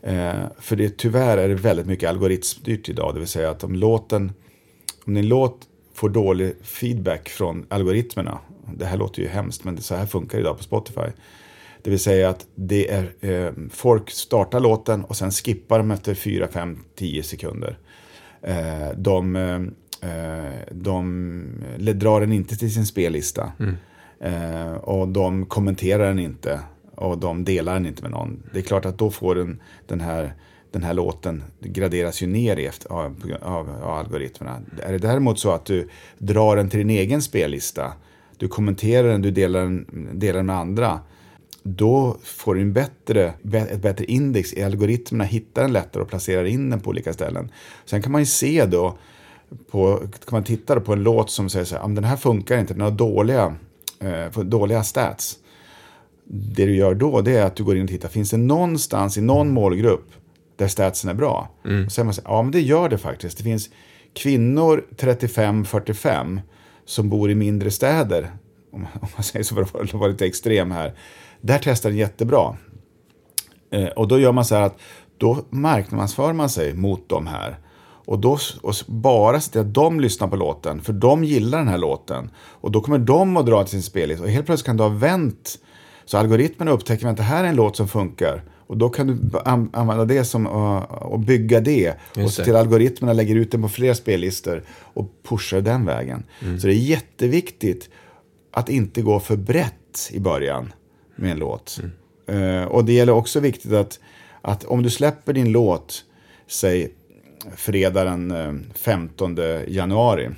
eh, för det, tyvärr är det väldigt mycket algoritmstyrt idag, det vill säga att om låten, om din låt får dålig feedback från algoritmerna. Det här låter ju hemskt, men så här funkar det idag på Spotify. Det vill säga att det är, eh, folk startar låten och sen skippar de efter 4, 5, 10 sekunder. Eh, de, eh, de drar den inte till sin spellista. Mm. Eh, och de kommenterar den inte. Och de delar den inte med någon. Det är klart att då får den, den här den här låten graderas ju ner efter, av, av, av, algoritmerna. Är det däremot så att du drar den till din egen spellista, du kommenterar den, du delar den, delar den med andra, då får du en bättre, ett bättre index i algoritmerna, hittar den lättare och placerar in den på olika ställen. Sen kan man ju se då, på, kan man titta på en låt som säger så här, den här funkar inte, den har dåliga, eh, dåliga stats. Det du gör då det är att du går in och tittar, finns det någonstans i någon målgrupp där statsen är bra. Mm. Och så man så, ja men det gör det faktiskt. Det finns kvinnor 35-45 som bor i mindre städer. Om, man säger så för att vara lite extrem här. Där testar den jättebra. Eh, och då gör man så här att då marknadsför man sig mot de här. Och då och bara se till att de lyssnar på låten, för de gillar den här låten. Och då kommer de att dra till sin spellista. Och helt plötsligt kan du ha vänt. Så algoritmerna upptäcker att det här är en låt som funkar. Och då kan du använda det som och bygga det. och se till algoritmerna lägger ut den på fler spellistor och pushar den vägen. Mm. Så det är jätteviktigt att inte gå för brett i början med en låt. Mm. Uh, och det gäller också viktigt att, att om du släpper din låt, säg fredag den 15 eh, januari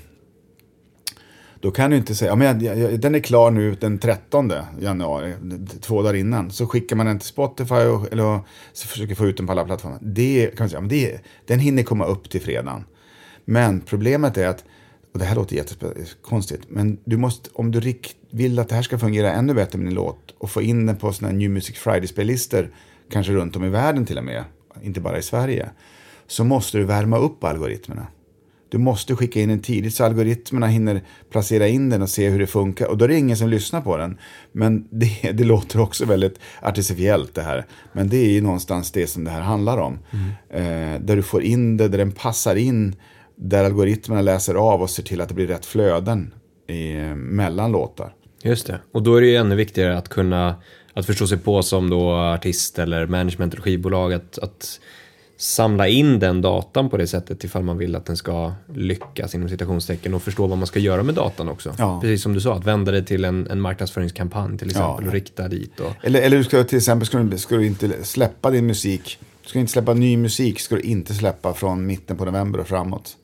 då kan du inte säga, ja, men jag, jag, den är klar nu den 13 januari, två dagar innan. Så skickar man den till Spotify och, eller så försöker få ut den på alla plattformar. Det kan man säga, men det, den hinner komma upp till fredagen. Men problemet är att, och det här låter jättekonstigt, men du måste, om du vill att det här ska fungera ännu bättre med din låt och få in den på sådana här New Music Friday-spellistor, kanske runt om i världen till och med, inte bara i Sverige, så måste du värma upp algoritmerna. Du måste skicka in den tidigt så algoritmerna hinner placera in den och se hur det funkar. Och då är det ingen som lyssnar på den. Men det, det låter också väldigt artificiellt det här. Men det är ju någonstans det som det här handlar om. Mm. Eh, där du får in det, där den passar in. Där algoritmerna läser av och ser till att det blir rätt flöden i, mellan låtar. Just det, och då är det ju ännu viktigare att kunna att förstå sig på som då artist eller management eller skivbolag att, att samla in den datan på det sättet ifall man vill att den ska lyckas inom citationstecken och förstå vad man ska göra med datan också. Ja. Precis som du sa, att vända det till en, en marknadsföringskampanj till exempel ja. och rikta dit. Och... Eller, eller du ska till exempel ska du, ska du inte släppa din musik, du ska inte släppa ny musik, ska du inte släppa från mitten på november och framåt.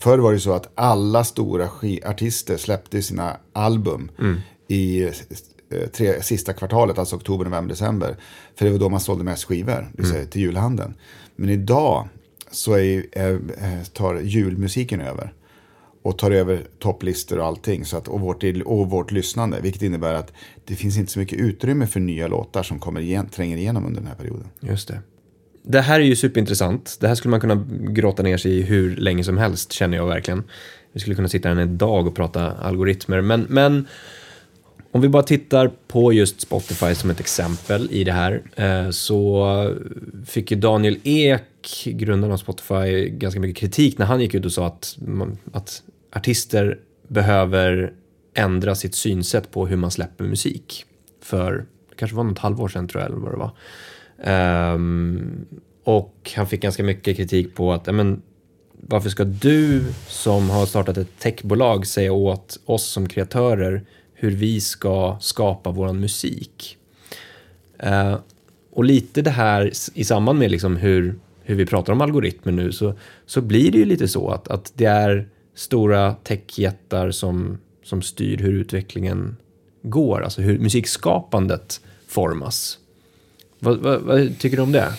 Förr var det så att alla stora artister släppte sina album mm. i eh, tre, sista kvartalet, alltså oktober, november, december. För det var då man sålde mest skivor, det vill säga mm. till julhandeln. Men idag så är, är, eh, tar julmusiken över. Och tar över topplistor och allting. Så att, och, vårt, och vårt lyssnande. Vilket innebär att det finns inte så mycket utrymme för nya låtar som kommer igen, tränger igenom under den här perioden. Just det. Det här är ju superintressant. Det här skulle man kunna gråta ner sig i hur länge som helst känner jag verkligen. Vi skulle kunna sitta här en dag och prata algoritmer. Men, men om vi bara tittar på just Spotify som ett exempel i det här eh, så fick ju Daniel Ek, grundaren av Spotify, ganska mycket kritik när han gick ut och sa att, att artister behöver ändra sitt synsätt på hur man släpper musik. För det kanske var något halvår sedan tror jag, eller vad det var. Um, och han fick ganska mycket kritik på att, men, varför ska du som har startat ett techbolag säga åt oss som kreatörer hur vi ska skapa vår musik? Eh, och lite det här i samband med liksom hur, hur vi pratar om algoritmer nu så, så blir det ju lite så att, att det är stora techjättar som, som styr hur utvecklingen går, alltså hur musikskapandet formas. Vad, vad, vad tycker du om det?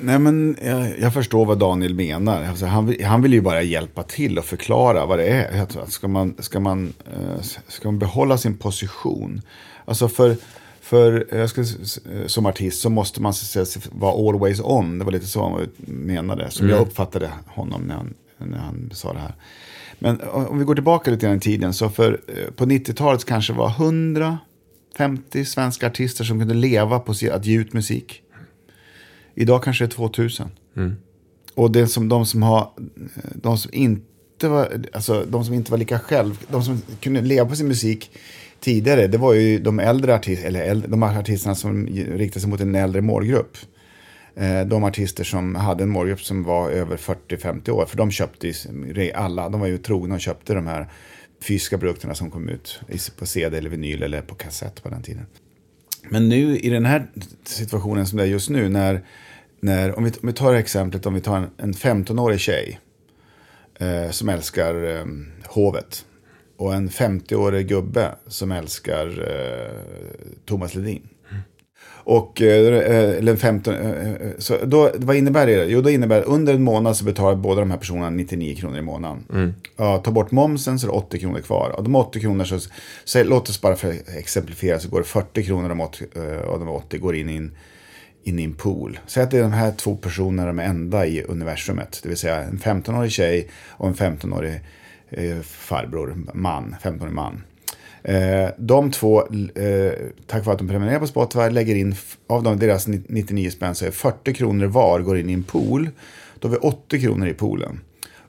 Nej, men jag, jag, förstår vad Daniel menar. Alltså, han, han vill ju bara hjälpa till och förklara vad det är. Ska man, ska man, eh, ska man behålla sin position? Alltså för, för jag ska, som artist så måste man vara always on. Det var lite så han menade. Som mm. jag uppfattade honom när han, när han sa det här. Men om vi går tillbaka lite grann i tiden. Så för, eh, på 90-talet kanske var 150 svenska artister som kunde leva på att ge ut musik. Idag kanske det är 2000. Mm. Och det som, de som har, de som inte var, alltså de som inte var lika själv, de som kunde leva på sin musik tidigare, det var ju de äldre artisterna, eller äldre, de artisterna som riktade sig mot en äldre målgrupp. Eh, de artister som hade en målgrupp som var över 40-50 år, för de köpte alla, de var ju trogna och köpte de här fysiska produkterna som kom ut på CD eller vinyl eller på kassett på den tiden. Men nu i den här situationen som det är just nu, när när, om, vi, om vi tar exemplet om vi tar en, en 15-årig tjej eh, som älskar eh, hovet och en 50-årig gubbe som älskar eh, Thomas Ledin. Och, eh, eh, eller 15, eh, så då, vad innebär det? Jo, det innebär under en månad så betalar båda de här personerna 99 kronor i månaden. Mm. Ja, ta bort momsen så är det 80 kronor kvar. Och de 80 kronor, så, så, låt oss bara för att exemplifiera, så går det 40 kronor av 80, av de 80 går in i en in i en pool. Säg att det är de här två personerna de enda i universumet. Det vill säga en 15-årig tjej och en 15-årig eh, farbror, man, 15-årig man. Eh, de två, eh, tack vare att de prenumererar på Spotify, lägger in, av de, deras 99 spänn så är 40 kronor var går in i en pool. Då har vi 80 kronor i poolen.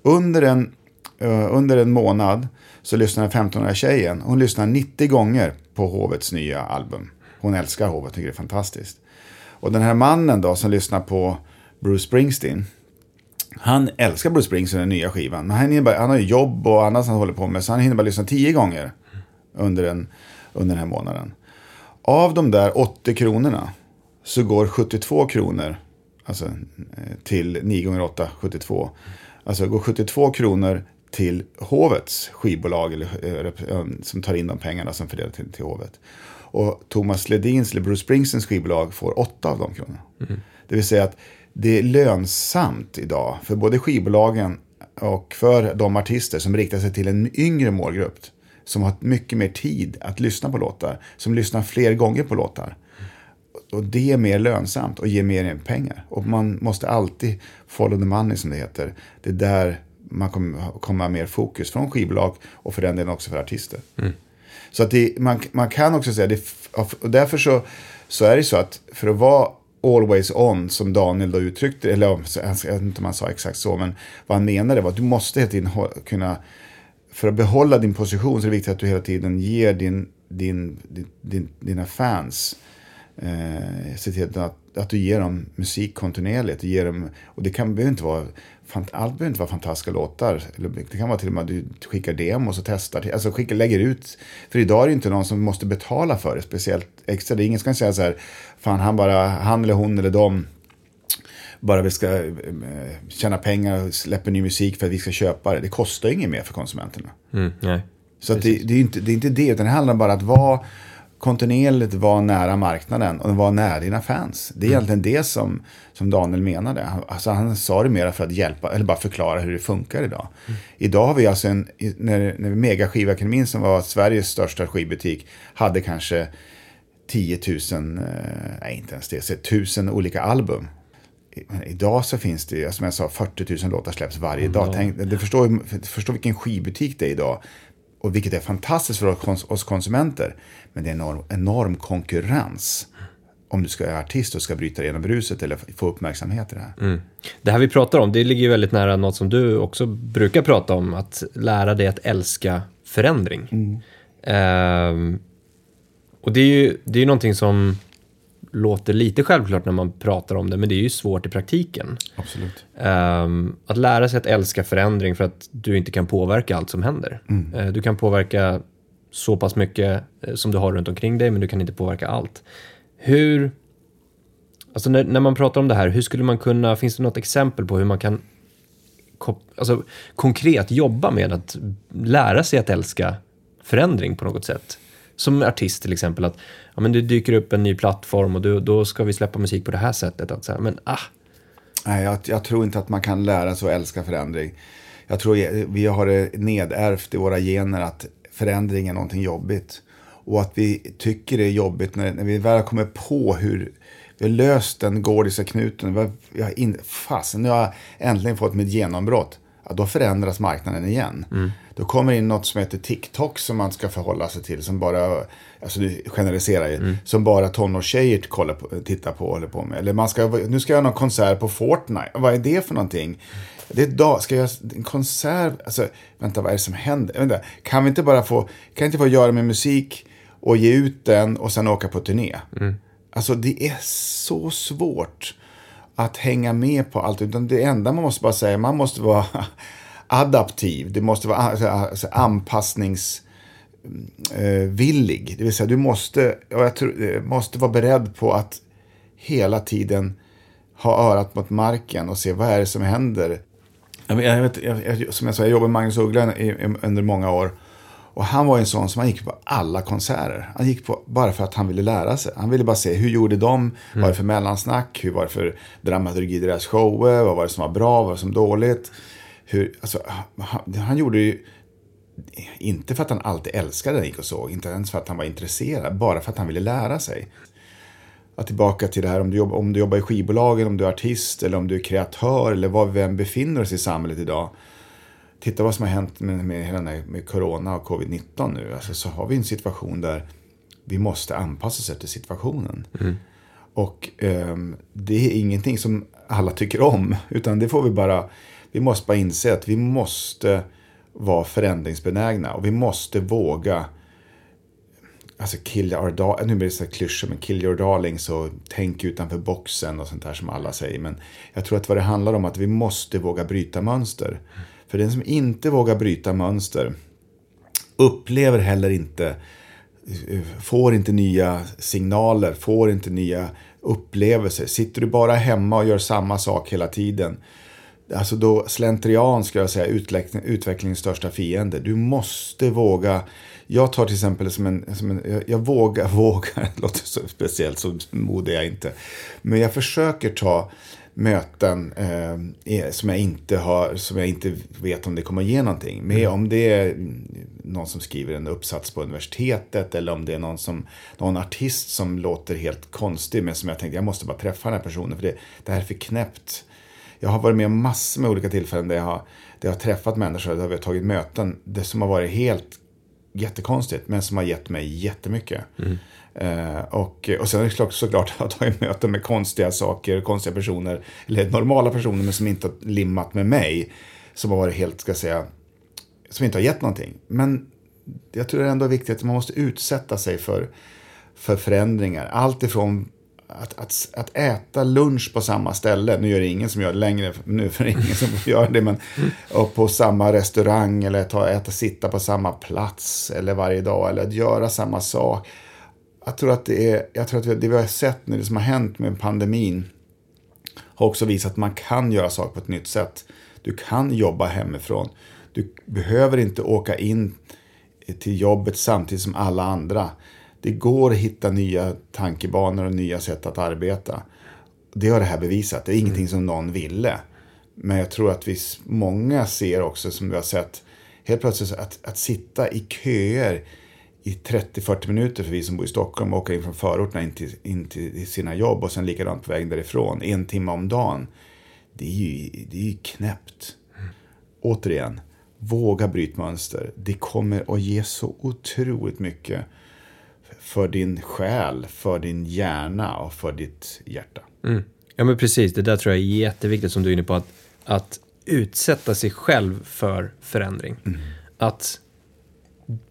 Under en, eh, under en månad så lyssnar den 15-åriga tjejen, hon lyssnar 90 gånger på Hovets nya album. Hon älskar Hovet, tycker det är fantastiskt. Och den här mannen då som lyssnar på Bruce Springsteen. Han älskar Bruce Springsteen, den nya skivan. Men han, bara, han har ju jobb och annat han håller på med. Så han hinner bara lyssna tio gånger under, en, under den här månaden. Av de där 80 kronorna så går 72 kronor alltså, eh, till 9 gånger 8, 72. Alltså går 72 kronor till hovets skivbolag eller, eh, eh, som tar in de pengarna som fördelar till, till hovet. Och Thomas Ledins eller Bruce Springsteens skivbolag får åtta av de kronorna. Mm. Det vill säga att det är lönsamt idag för både skivbolagen och för de artister som riktar sig till en yngre målgrupp. Som har mycket mer tid att lyssna på låtar. Som lyssnar fler gånger på låtar. Och det är mer lönsamt och ger mer pengar. Och man måste alltid follow the money som det heter. Det är där man kommer komma mer fokus från skivbolag och för den delen också för artister. Mm. Så att det, man, man kan också säga, det, och därför så, så är det så att för att vara always on, som Daniel då uttryckte, eller jag vet inte om han sa exakt så, men vad han menade var att du måste hela tiden kunna, för att behålla din position så är det viktigt att du hela tiden ger din, din, din, dina fans, eh, se till att, att du ger dem musik kontinuerligt. Ger dem, och det kan, behöver inte vara allt behöver inte vara fantastiska låtar. Det kan vara till och med att du skickar demos och testar. Alltså skickar, lägger ut. För idag är det inte någon som måste betala för det speciellt extra. Det är ingen som kan säga så här, fan han bara, han eller hon eller de bara vi ska eh, tjäna pengar och släppa ny musik för att vi ska köpa det. Det kostar inget mer för konsumenterna. Mm, nej. Så det, det, är inte, det är inte det, utan det handlar bara om att vara kontinuerligt vara nära marknaden och vara nära dina fans. Det är mm. egentligen det som, som Daniel menade. Alltså han sa det mer för att hjälpa, eller bara förklara hur det funkar idag. Mm. Idag har vi alltså en, när, när Mega Skivakademin som var Sveriges största skivbutik hade kanske 10 000, eh, nej inte ens det, så 1000 olika album. Idag så finns det, som jag sa, 40 000 låtar släpps varje mm. dag. Tänk, du förstår, förstår vilken skivbutik det är idag och vilket är fantastiskt för oss konsumenter. Men det är en enorm, enorm konkurrens om du ska vara artist och ska bryta igenom bruset eller få uppmärksamhet i det här. Mm. Det här vi pratar om, det ligger ju väldigt nära något som du också brukar prata om, att lära dig att älska förändring. Mm. Ehm, och det är ju det är någonting som låter lite självklart när man pratar om det, men det är ju svårt i praktiken. Absolut. Ehm, att lära sig att älska förändring för att du inte kan påverka allt som händer. Eh, du kan påverka så pass mycket eh, som du har runt omkring dig, men du kan inte påverka allt. Hur, alltså när, när man pratar om det här, hur skulle man kunna, finns det något exempel på hur man kan alltså, konkret jobba med att lära sig att älska förändring på något sätt? Som artist till exempel, att ja, men det dyker upp en ny plattform och då, då ska vi släppa musik på det här sättet. Att så här, men ah, Nej, jag, jag tror inte att man kan lära sig att älska förändring. Jag tror vi har det nedärvt i våra gener att förändring är någonting jobbigt. Och att vi tycker det är jobbigt när, när vi väl har kommit på hur vi har löst den gordiska knuten. Vi har, vi har in, fasen, nu har jag äntligen fått mitt genombrott. Ja, då förändras marknaden igen. Då kommer in något som heter TikTok som man ska förhålla sig till. Som bara, alltså du generaliserar ju, som bara tonårstjejer kollar på, tittar på och håller på med. Eller man ska, nu ska jag ha någon konsert på Fortnite. Vad är det för någonting? Det är dag, ska jag en konsert? Alltså, vänta, vad är det som händer? Vänta, kan vi inte bara få, kan jag inte få göra med musik och ge ut den och sen åka på turné? Alltså det är så svårt att hänga med på allt. Utan det enda man måste bara säga, man måste vara adaptiv. du måste vara alltså, alltså anpassningsvillig. Eh, det vill säga, du måste, och jag tror, eh, måste vara beredd på att hela tiden ha örat mot marken och se vad är det som händer. Jag vet, jag vet, jag, som jag sa, jag jobbade med Magnus Uggla i, i, under många år. Och han var en sån som han gick på alla konserter. Han gick på bara för att han ville lära sig. Han ville bara se hur gjorde de? Vad var det för mellansnack? Hur var det för dramaturgi i deras shower? Vad var det som var bra? Vad var det som var dåligt? Hur, alltså, han, han gjorde ju inte för att han alltid älskade det han gick och såg. Inte ens för att han var intresserad. Bara för att han ville lära sig. Att tillbaka till det här om du, jobbar, om du jobbar i skivbolagen, om du är artist eller om du är kreatör eller var än befinner oss i samhället idag. Titta vad som har hänt med, med, hela den här- med corona och covid-19 nu. Alltså, så har vi en situation där vi måste anpassa oss efter situationen. Och ehm, det är ingenting som alla tycker om. Utan det får vi bara, vi måste bara inse att vi måste vara förändringsbenägna. Och vi måste våga Alltså kill your dar- nu blir det så här klyschor, men kill your darlings och tänk utanför boxen och sånt där som alla säger. Men jag tror att vad det handlar om är att vi måste våga bryta mönster. För den som inte vågar bryta mönster upplever heller inte, får inte nya signaler, får inte nya upplevelser. Sitter du bara hemma och gör samma sak hela tiden, alltså då slentrian ska jag säga utveckling, utvecklingens största fiende. Du måste våga. Jag tar till exempel som en, som en jag, jag vågar, vågar, det låter så speciellt, så modig jag inte. Men jag försöker ta möten eh, som, jag inte har, som jag inte vet om det kommer att ge någonting. Men om det är någon som skriver en uppsats på universitetet eller om det är någon, som, någon artist som låter helt konstig men som jag tänkte jag måste bara träffa den här personen för det, det här är för knäppt. Jag har varit med om massor med olika tillfällen där jag har, där jag har träffat människor, där vi har tagit möten, det som har varit helt jättekonstigt, men som har gett mig jättemycket. Eh, och, och sen är det klart, såklart att tagit möten med konstiga saker, konstiga personer, eller normala personer, men som inte har limmat med mig. Som har varit helt, ska jag säga, som inte har gett någonting. Men jag tror det är ändå viktigt att man måste utsätta sig för, för förändringar. Allt ifrån att, att, att äta lunch på samma ställe, nu gör det ingen som gör det längre, nu för det är ingen som gör det, men och på samma restaurang eller ta, äta, sitta på samma plats eller varje dag eller att göra samma sak. Jag tror att det är, jag tror att det vi har sett nu, det som har hänt med pandemin, har också visat att man kan göra saker på ett nytt sätt. Du kan jobba hemifrån. Du behöver inte åka in till jobbet samtidigt som alla andra. Det går att hitta nya tankebanor och nya sätt att arbeta. Det har det här bevisat. Det är ingenting som någon ville. Men jag tror att vi många ser också, som vi har sett, helt plötsligt att, att sitta i köer i 30-40 minuter för vi som bor i Stockholm och åka in från förorterna in till, in till sina jobb och sen likadant på vägen därifrån, en timme om dagen. Det är ju, det är ju knäppt. Återigen, våga bryta mönster. Det kommer att ge så otroligt mycket för din själ, för din hjärna och för ditt hjärta. Mm. Ja, men precis. Det där tror jag är jätteviktigt som du är inne på. Att, att utsätta sig själv för förändring. Att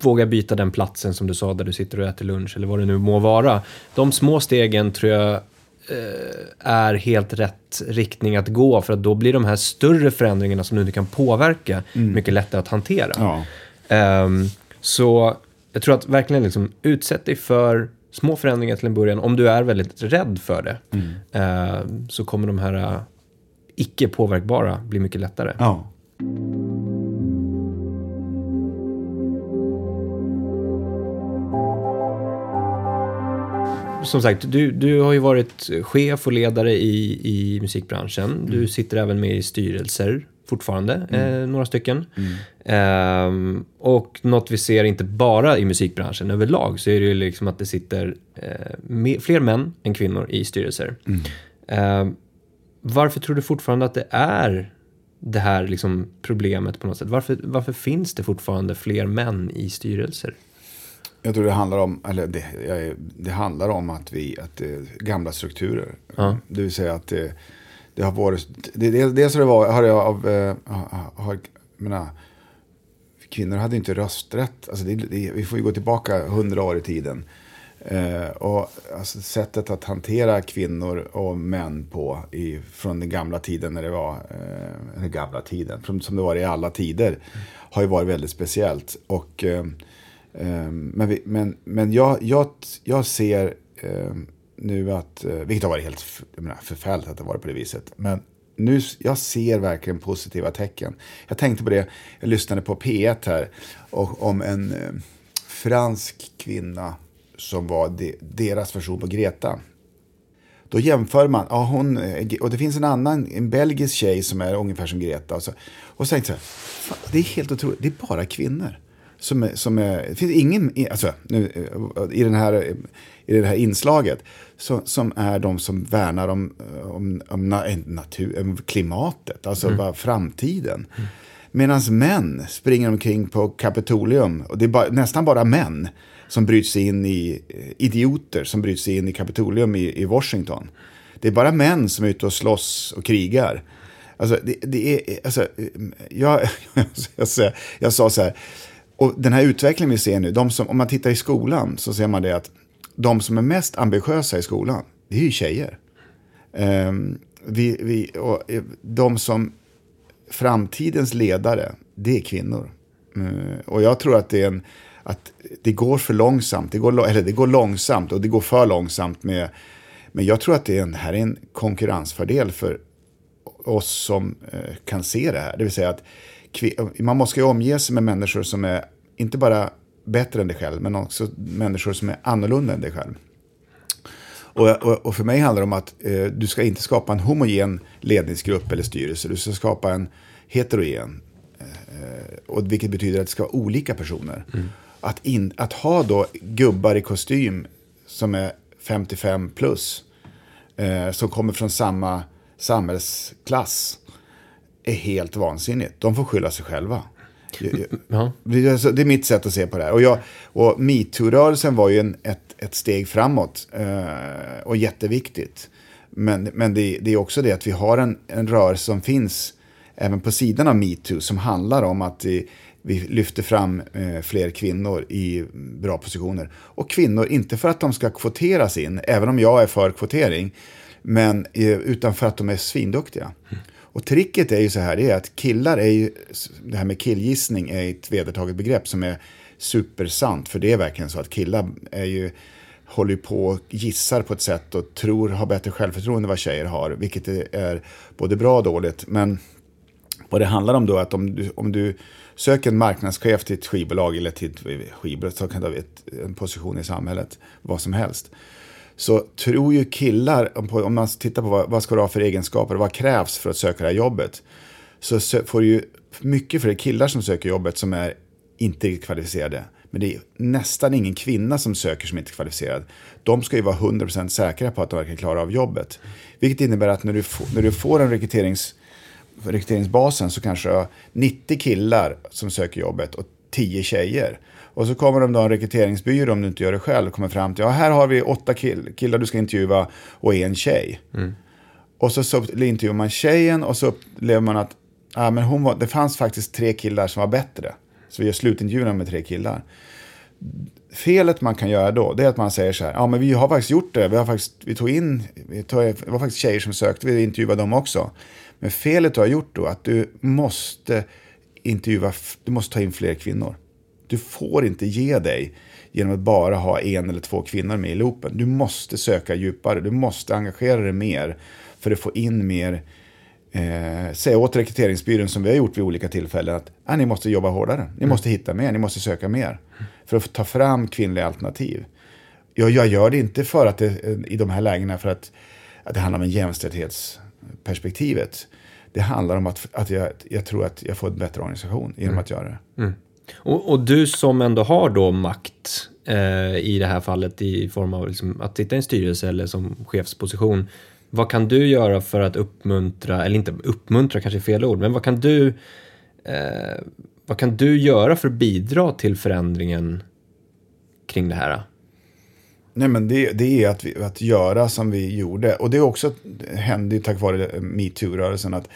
våga byta den platsen som du sa där du sitter och äter lunch eller vad det nu må vara. De små stegen tror jag eh, är helt rätt riktning att gå för att då blir de här större förändringarna som du inte kan påverka mycket lättare att hantera. Ja. Ehm, så jag tror att verkligen liksom utsätt dig för små förändringar till en början. Om du är väldigt rädd för det ehm, så kommer de här eh, icke påverkbara bli mycket lättare. ja. Som sagt, du, du har ju varit chef och ledare i, i musikbranschen. Du sitter även med i styrelser fortfarande, eh, några stycken. Ehm, och något vi ser inte bara i musikbranschen överlag så är det ju liksom att det sitter eh, fler män än kvinnor i styrelser. Ehm, varför tror du fortfarande att det är det här liksom problemet på något sätt? Varför, varför finns det fortfarande fler män i styrelser? Jag tror det handlar om, eller det, det handlar om att vi, att gamla strukturer. Ja. Det vill säga att det, har varit, det, dels har det varit, har jag av, eh, har, menar, kvinnor hade inte rösträtt. Alltså det, det, vi får ju gå tillbaka hundra år i tiden. Eh, och alltså sättet att hantera kvinnor och män på i, från den gamla tiden när det var, eh, den gamla tiden, som, som det var i alla tider, har ju varit väldigt speciellt. Och, eh, eh men vi, men, men jag, jag, jag ser eh, nu att, eh, vilket har varit helt jag menar, förfärligt att det har varit på det viset. Men nu, jag ser verkligen positiva tecken. Jag tänkte på det, jag lyssnade på P1 här, och, om en eh, fransk kvinna som var de, deras version på Greta. Då jämför man, ja, hon, eh, och det finns en annan, en belgisk tjej som är ungefär som Greta. Och så, och så tänkte jag, fan, det är helt otroligt, det är bara kvinnor. Som är, som är, det finns ingen, alltså, nu, eh, i, den här, i det här inslaget, så, som är de som värnar om, eh, om, om na, eh, natur, om klimatet, alltså bara framtiden. Medan män springer omkring på Kapitolium, och det är bara, nästan bara män som bryts in i, eh, idioter som bryts in i Kapitolium i, i Washington. Det är bara män som är ute och slåss och krigar. Alltså, det, det är, alltså, jag, jag, jag, jag sa så här, och den här utvecklingen vi ser nu, de som, om man tittar i skolan så ser man det att de som är mest ambitiösa i skolan, det är ju tjejer. Ehm, vi, vi, och eh, de som, framtidens ledare, det är kvinnor. Eh, och jag tror att det är en, att det går för långsamt, det går, eller det går långsamt och det går för långsamt med, men jag tror att det är en, här är en konkurrensfördel för oss som eh, kan se det här. Det vill säga att kvi- man måste ju omge sig med människor som är inte bara bättre än dig själv, men också människor som är annorlunda än dig själv. Och, och, och för mig handlar det om att eh, du ska inte skapa en homogen ledningsgrupp eller styrelse. Du ska skapa en heterogen. Eh, och vilket betyder att det ska vara olika personer. Att, in, att ha då gubbar i kostym som är 55 plus. Eh, som kommer från samma samhällsklass. Är helt vansinnigt. De får skylla sig själva. Det är mitt sätt att se på det här. Och, jag, och metoo-rörelsen var ju en, ett, ett steg framåt eh, och jätteviktigt. Men, men det, det är också det att vi har en, en rörelse som finns även på sidan av metoo som handlar om att vi, vi lyfter fram eh, fler kvinnor i bra positioner. Och kvinnor, inte för att de ska kvoteras in, även om jag är för kvotering, men eh, utan för att de är svinduktiga. Och tricket är ju så här, det är att killar är ju, det här med killgissning är ett vedertaget begrepp som är supersant. För det är verkligen så att killar är ju, håller ju på och gissar på ett sätt och tror, har bättre självförtroende än vad tjejer har. Vilket är- är både bra och dåligt. Men vad det handlar om då är att om du, om du söker en marknadschef till ett skivbolag eller till ett skivbolag så kan du ha ett, en position i samhället, vad som helst. Så tror ju killar, om, man tittar på vad, vad ska du ha för egenskaper, vad krävs för att söka det här jobbet. Så får du ju mycket fler killar som söker jobbet som är inte riktigt kvalificerade. Men det är nästan ingen kvinna som söker som inte är kvalificerad. De ska ju vara 100% säkra på att de verkligen klarar av jobbet. Vilket innebär att när du, får- när du får en rekryterings rekryteringsbasen så kanske du har 90 killar som söker jobbet och 10 tjejer. Och så kommer de då en rekryteringsbyrå om du inte gör det själv kommer fram till ja här har vi åtta kill killar du ska intervjua och en tjej. Och så, så intervjuar man tjejen och så upplever man att ja, men hon var, det fanns faktiskt tre killar som var bättre. Så vi gör slutintervjuerna med tre killar. Felet man kan göra då, det är att man säger så här, ja men vi har faktiskt gjort det, vi, har faktiskt, vi tog in, vi tog, det var faktiskt tjejer som sökte, vi intervjuade dem också. Men felet du har gjort då, att du måste intervjua, du måste ta in fler kvinnor. Du får inte ge dig genom att bara ha en eller två kvinnor med i loopen. Du måste söka djupare, du måste engagera dig mer för att få in mer eh, säga åt rekryteringsbyrån som vi har gjort vid olika tillfällen att ah, ni måste jobba hårdare, ni mm. måste hitta mer, ni måste söka mer. För att ta fram kvinnliga alternativ. Jag, jag gör det inte för att det, i de här lägena för att, att det handlar om jämställdhetsperspektivet. Det handlar om att, att jag, jag tror att jag får en bättre organisation genom mm. att göra det. Mm. Och, och, du som ändå har då makt eh, i det här fallet i form av liksom att sitta i en styrelse eller som chefsposition. Vad kan du göra för att uppmuntra, eller inte uppmuntra kanske är fel ord, men vad kan du eh, vad kan du göra för att bidra till förändringen kring det här? Nej, men det, det är att, vi, att göra som vi gjorde. Och det är också hände ju tack vare metoo-rörelsen att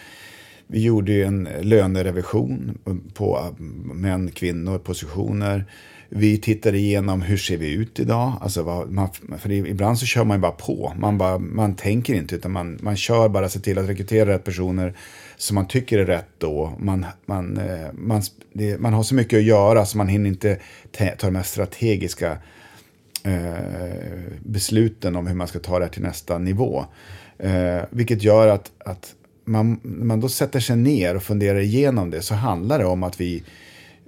vi gjorde en lönerevision på män, kvinnor, positioner. Vi tittade igenom hur ser vi ut idag. Alltså vad, man, för ibland så kör man ju bara på. Man, bara, man tänker inte utan man, man kör bara, ser till att rekrytera rätt personer som man tycker är rätt då. Man, man, eh, man, det, man har så mycket att göra så man hinner inte ta de här strategiska eh, besluten om hur man ska ta det här till nästa nivå. Eh, vilket gör att, att man, när man då sätter sig ner och funderar igenom det så handlar det om att vi,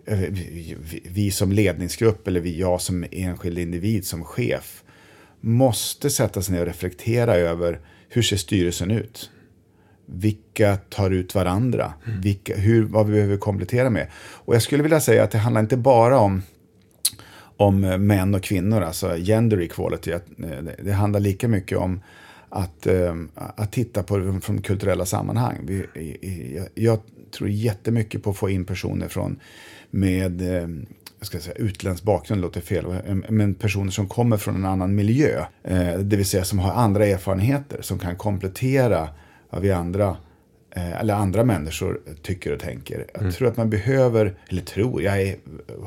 eh, vi, vi som ledningsgrupp eller vi, jag som enskild individ, som chef, måste sätta sig ner och reflektera över hur ser styrelsen ut? Vilka tar ut varandra? Mm. Vilka, hur, vad vi behöver komplettera med? Och jag skulle vilja säga att det handlar inte bara om om män och kvinnor, alltså gender equality. Eh, det handlar lika mycket om att, eh, att titta på det från kulturella sammanhang. Vi, jag tror jättemycket på att få in personer från med eh, jag ska säga, utländsk bakgrund, låter fel, men personer som kommer från en annan miljö. Eh, det vill säga som har andra erfarenheter, som kan komplettera vad vi andra eller andra människor tycker och tänker. Jag mm. tror att man behöver, eller tror, jag är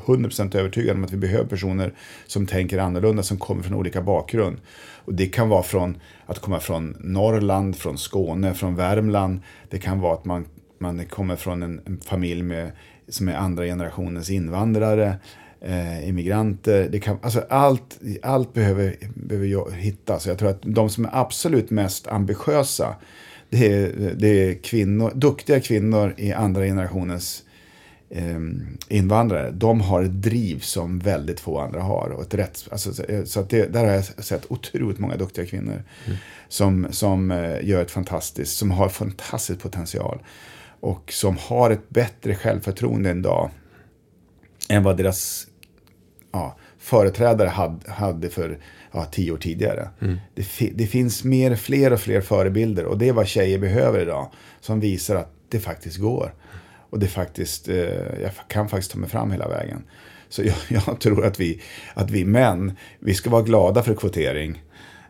100% övertygad om att vi behöver personer som tänker annorlunda, som kommer från olika bakgrund. Och det kan vara från att komma från Norrland, från Skåne, från Värmland. Det kan vara att man, man kommer från en, en familj med, som är andra generationens invandrare. Eh, immigranter. Det kan, alltså allt, allt behöver, behöver jag hitta. Så jag tror att de som är absolut mest ambitiösa det är, det är kvinnor, duktiga kvinnor i andra generationens eh, invandrare. De har ett driv som väldigt få andra har. Och ett rätt, alltså, så att det, där har jag sett otroligt många duktiga kvinnor mm. som, som eh, gör ett fantastiskt, som har fantastisk potential. Och som har ett bättre självförtroende en dag än vad deras ja, företrädare hade, hade för ja, tio år tidigare. Mm. Det, det, finns mer, fler och fler förebilder och det är vad tjejer behöver idag. Som visar att det faktiskt går. Och det faktiskt, eh, jag kan faktiskt ta mig fram hela vägen. Så jag, jag, tror att vi, att vi män, vi ska vara glada för kvotering.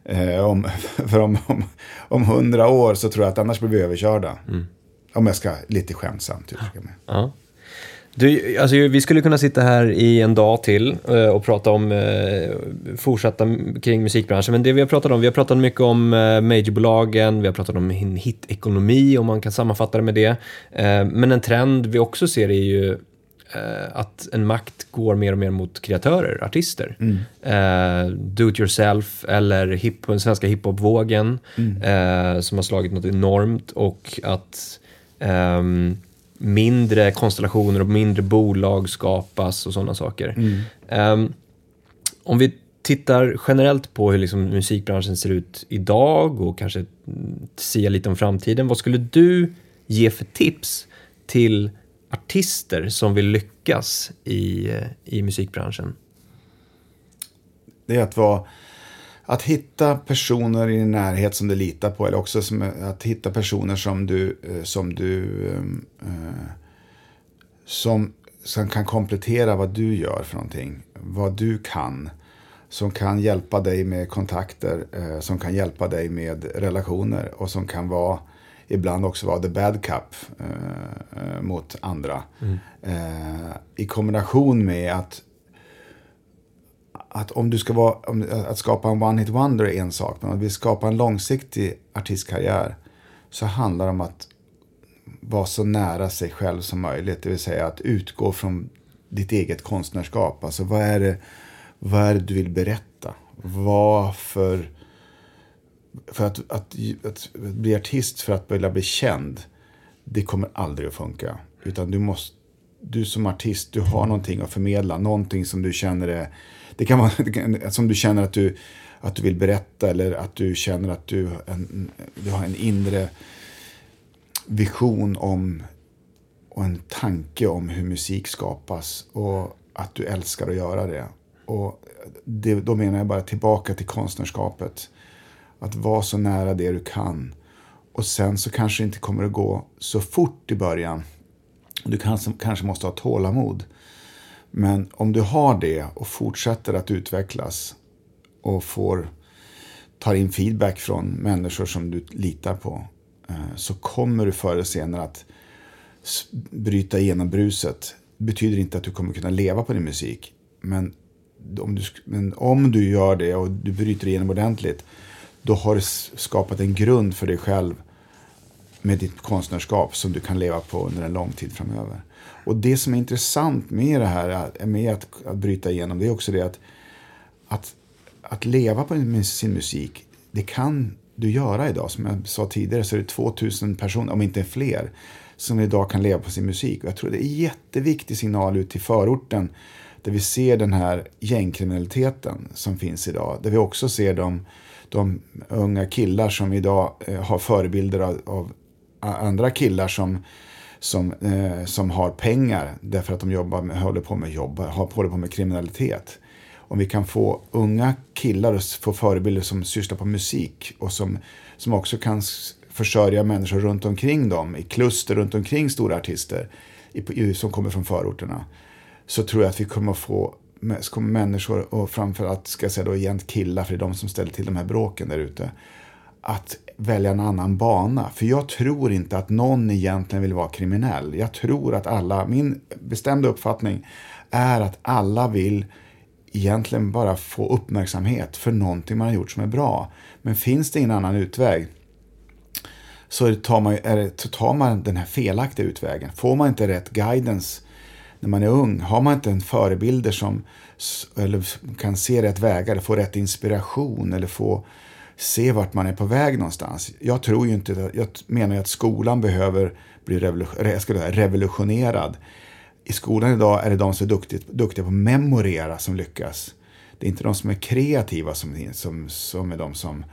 Eh, om, för om, om, om hundra år så tror jag att annars blir vi överkörda. Mm. Om jag ska lite skämtsamt uttrycka mig. Ja. Du, alltså, vi skulle kunna sitta här i en dag till uh, och prata om uh, fortsatta kring musikbranschen. Men det vi har pratat om, vi har pratat mycket om uh, majorbolagen, vi har pratat om hitekonomi, om man kan sammanfatta det med det. men en trend vi också ser är ju att en makt går mer och mer mot kreatörer, artister. Mm. do it yourself eller hip, den svenska hiphopvågen mm. som har slagit något enormt och att um, mindre konstellationer och mindre bolag skapas och sådana saker. Mm. Um, om vi tittar generellt på hur liksom musikbranschen ser ut idag och kanske säga lite om framtiden. Vad skulle du ge för tips till artister som vill lyckas i, i musikbranschen? Det är att vara att hitta personer i din närhet som du litar på eller också som, att hitta personer som du, eh, som du eh, som, som kan komplettera vad du gör för någonting. Vad du kan. Som kan hjälpa dig med kontakter, eh, som kan hjälpa dig med relationer och som kan vara ibland också vara the bad cup mot andra. Mm. I kombination med att att om du ska vara, om, att skapa en one hit wonder är en sak, men om vi skapar en långsiktig artistkarriär så handlar det om att vara så nära sig själv som möjligt. Det vill säga att utgå från ditt eget konstnärskap. Alltså vad är det, vad är det du vill berätta? Vad för... För att, att, att, bli artist för att vilja bli känd, det kommer aldrig att funka. Utan du måste, du som artist, du har någonting att förmedla. Någonting som du känner är, det kan vara, som du känner att du, att du vill berätta eller att du känner att du, en, du har en inre vision om och en tanke om hur musik skapas och att du älskar att göra det. Och det, då menar jag bara tillbaka till konstnärskapet. Att vara så nära det du kan. Och sen så kanske det inte kommer att gå så fort i början. Du kanske, kanske måste ha tålamod. Men om du har det och fortsätter att utvecklas och får tar in feedback från människor som du litar på eh, så kommer du förr eller senare att bryta igenom bruset. Det betyder inte att du kommer kunna leva på din musik. Men om du, men om du gör det och du bryter igenom ordentligt, då har du skapat en grund för dig själv med ditt konstnärskap som du kan leva på under en lång tid framöver. Och det som är intressant med det här, med att, att bryta igenom, det är också det att, att, att leva på sin musik, det kan du göra idag. Som jag sa tidigare så är det 2000 personer, om inte fler, som idag kan leva på sin musik. Och jag tror det är en jätteviktig signal ut till förorten där vi ser den här gängkriminaliteten som finns idag. Där vi också ser de, de unga killar som idag eh, har förebilder av, av, andra killar som, som, eh, som har pengar därför att de jobbar med, håller på med jobb, håller på med kriminalitet. Om vi kan få unga killar att få förebilder som sysslar på musik och som, som också kan försörja människor runt omkring dem, i kluster runt omkring stora artister i, som kommer från förorterna. Så tror jag att vi kommer att få kommer människor, och framförallt ska jag säga då egent killar, för det är de som ställer till de här bråken där ute, att välja en annan bana. För jag tror inte att någon egentligen vill vara kriminell. Jag tror att alla, min bestämda uppfattning är att alla vill egentligen bara få uppmärksamhet för någonting man har gjort som är bra. Men finns det ingen annan utväg så tar man, är det, så tar man den här felaktiga utvägen. Får man inte rätt guidance när man är ung, har man inte en förebilder som eller kan se rätt vägar, få rätt inspiration eller få se vart man är på väg någonstans. Jag tror ju inte, jag menar ju att skolan behöver bli revolutionerad. I skolan idag är det de som är duktiga, duktiga på att memorera som lyckas. Det är inte de som är kreativa som, som, som är de som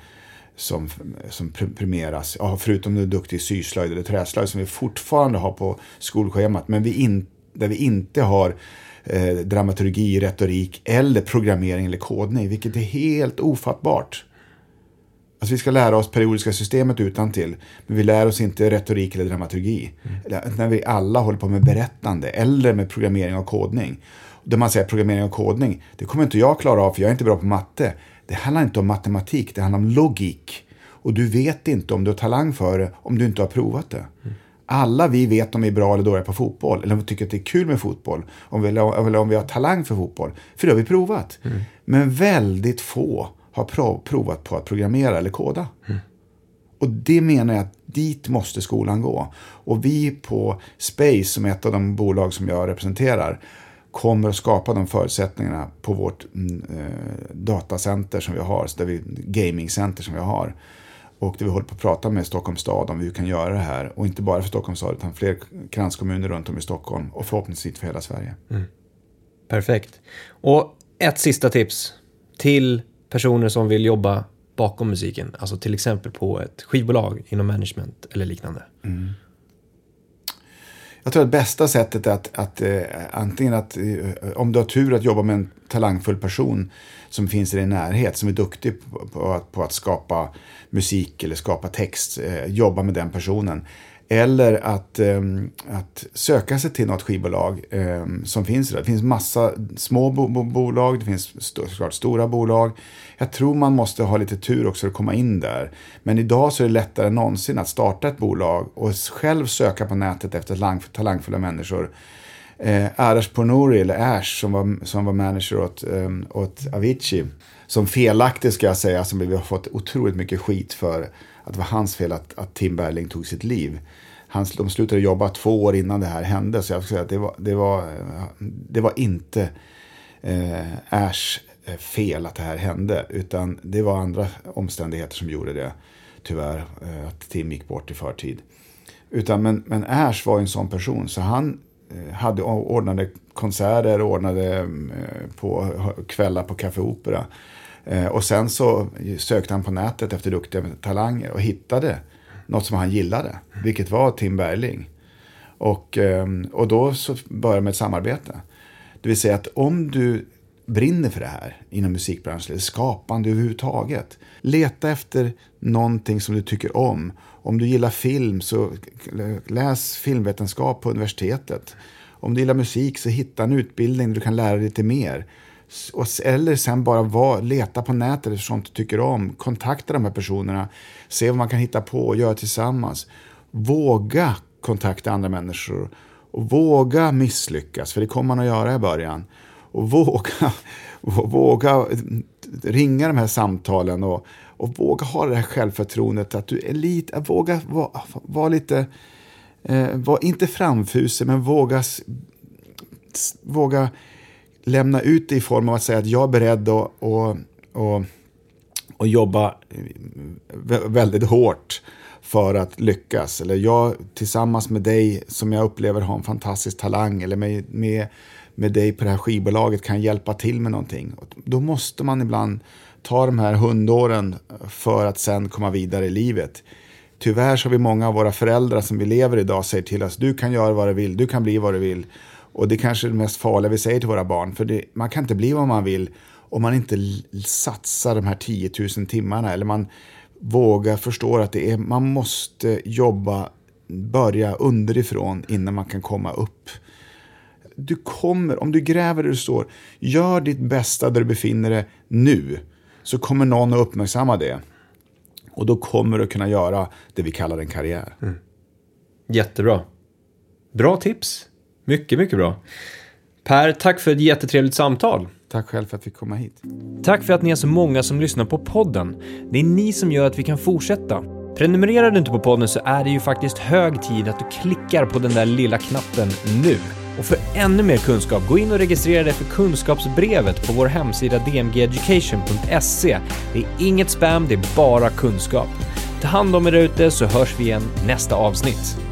som, som premieras. Ja, förutom du är duktig i syslöjd eller träslöjd som vi fortfarande har på skolschemat. Men vi in, där vi inte har eh, dramaturgi, retorik eller programmering eller kodning. Vilket är helt ofattbart. Alltså vi ska lära oss periodiska systemet utan till, Men vi lär oss inte retorik eller dramaturgi. Mm. När vi alla håller på med berättande eller med programmering och kodning. Där man säger programmering och kodning, det kommer inte jag klara av för jag är inte bra på matte. Det handlar inte om matematik, det handlar om logik. Och du vet inte om du har talang för det om du inte har provat det. Mm. Alla vi vet om vi är bra eller dåliga på fotboll, eller om vi tycker att det är kul med fotboll, om vi, eller om vi har talang för fotboll. För det har vi provat. Mm. Men väldigt få har provat på att programmera eller koda. Mm. Och det menar jag att dit måste skolan gå. Och vi på Space, som är ett av de bolag som jag representerar, kommer att skapa de förutsättningarna på vårt mm, eh, datacenter som vi har, där vi, gamingcenter som vi har. Och där vi håller på att prata med Stockholms stad om hur vi kan göra det här. Och inte bara för Stockholms stad utan fler kranskommuner runt om i Stockholm och förhoppningsvis för hela Sverige. Mm. Perfekt. Och ett sista tips till personer som vill jobba bakom musiken, alltså till exempel på ett skivbolag inom management eller liknande. Mm. Jag tror att bästa sättet är att, att eh, antingen att, eh, om du har tur att jobba med en talangfull person som finns i din närhet, som är duktig på, på, att, på att skapa musik eller skapa text, eh, jobba med den personen. Eller att, eh, att söka sig till något skivbolag eh, som finns där. Det finns massa små bo bo bolag, det finns såklart stora bolag. Jag tror man måste ha lite tur också att komma in där. Men idag så är det lättare än någonsin att starta ett bolag och själv söka på nätet efter talangfulla människor. Eh, Arash Pornouri, eller Ash, som var, som var manager åt, ehm, åt Avicii. Som felaktigt ska jag säga, som vi har fått otroligt mycket skit för att det var hans fel att, att Tim Berling tog sitt liv. Han, de slutade jobba två år innan det här hände, så jag skulle säga att det var, det var, det var inte eh, Ash eh, fel att det här hände, utan det var andra omständigheter som gjorde det, tyvärr, eh, att Tim gick bort i förtid. Utan, men, men Ash var en sån person, så han eh, hade ordnade konserter, ordnade eh, på kvällar på Café Opera. Eh, och sen så sökte han på nätet efter duktiga talanger och hittade något som han gillade, vilket var Tim Berling. Och, ehm, och då så började med ett samarbete. Det vill säga att om du brinner för det här inom musikbranschen, eller skapande överhuvudtaget. Leta efter någonting som du tycker om. Om du gillar film, så läs filmvetenskap på universitetet. Om du gillar musik, så hitta en utbildning där du kan lära dig lite mer. Eller sen bara var, leta på nätet efter sånt du tycker om. Kontakta de här personerna. Se vad man kan hitta på och göra tillsammans. Våga kontakta andra människor. Och våga misslyckas, för det kommer man att göra i början. Och våga, våga eh, ringa de här samtalen och, och våga ha det här självförtroendet att du är lite, våga vara var lite, eh, var inte framfusig, men våga, våga lämna ut det i form av att säga att jag är beredd att och, och, och jobba eh, väldigt hårt för att lyckas. Eller jag tillsammans med dig som jag upplever har en fantastisk talang eller med, med, med dig på det här skivbolaget kan hjälpa till med någonting. Då måste man ibland ta de här hundåren för att sen komma vidare i livet. Tyvärr så har vi många av våra föräldrar som vi lever idag säger till oss du kan göra vad du vill, du kan bli vad du vill. Och det är kanske är det mest farliga vi säger till våra barn. För det, man kan inte bli vad man vill om man inte satsar de här 10 000 timmarna. Eller man vågar förstå att det är, man måste jobba, börja underifrån innan man kan komma upp. Du kommer, om du gräver där du står, gör ditt bästa där du befinner dig nu. Så kommer någon att uppmärksamma det. Och då kommer du kunna göra det vi kallar en karriär. Mm. Jättebra. Bra tips. Mycket, mycket bra. Per, tack för ett jättetrevligt samtal. Tack själv för att vi fick komma hit. Tack för att ni är så många som lyssnar på podden. Det är ni som gör att vi kan fortsätta. Prenumererar du inte på podden så är det ju faktiskt hög tid att du klickar på den där lilla knappen nu. Och för ännu mer kunskap, gå in och registrera dig för kunskapsbrevet på vår hemsida dmgeducation.se. Det är inget spam, det är bara kunskap. Ta hand om er ute så hörs vi igen nästa avsnitt.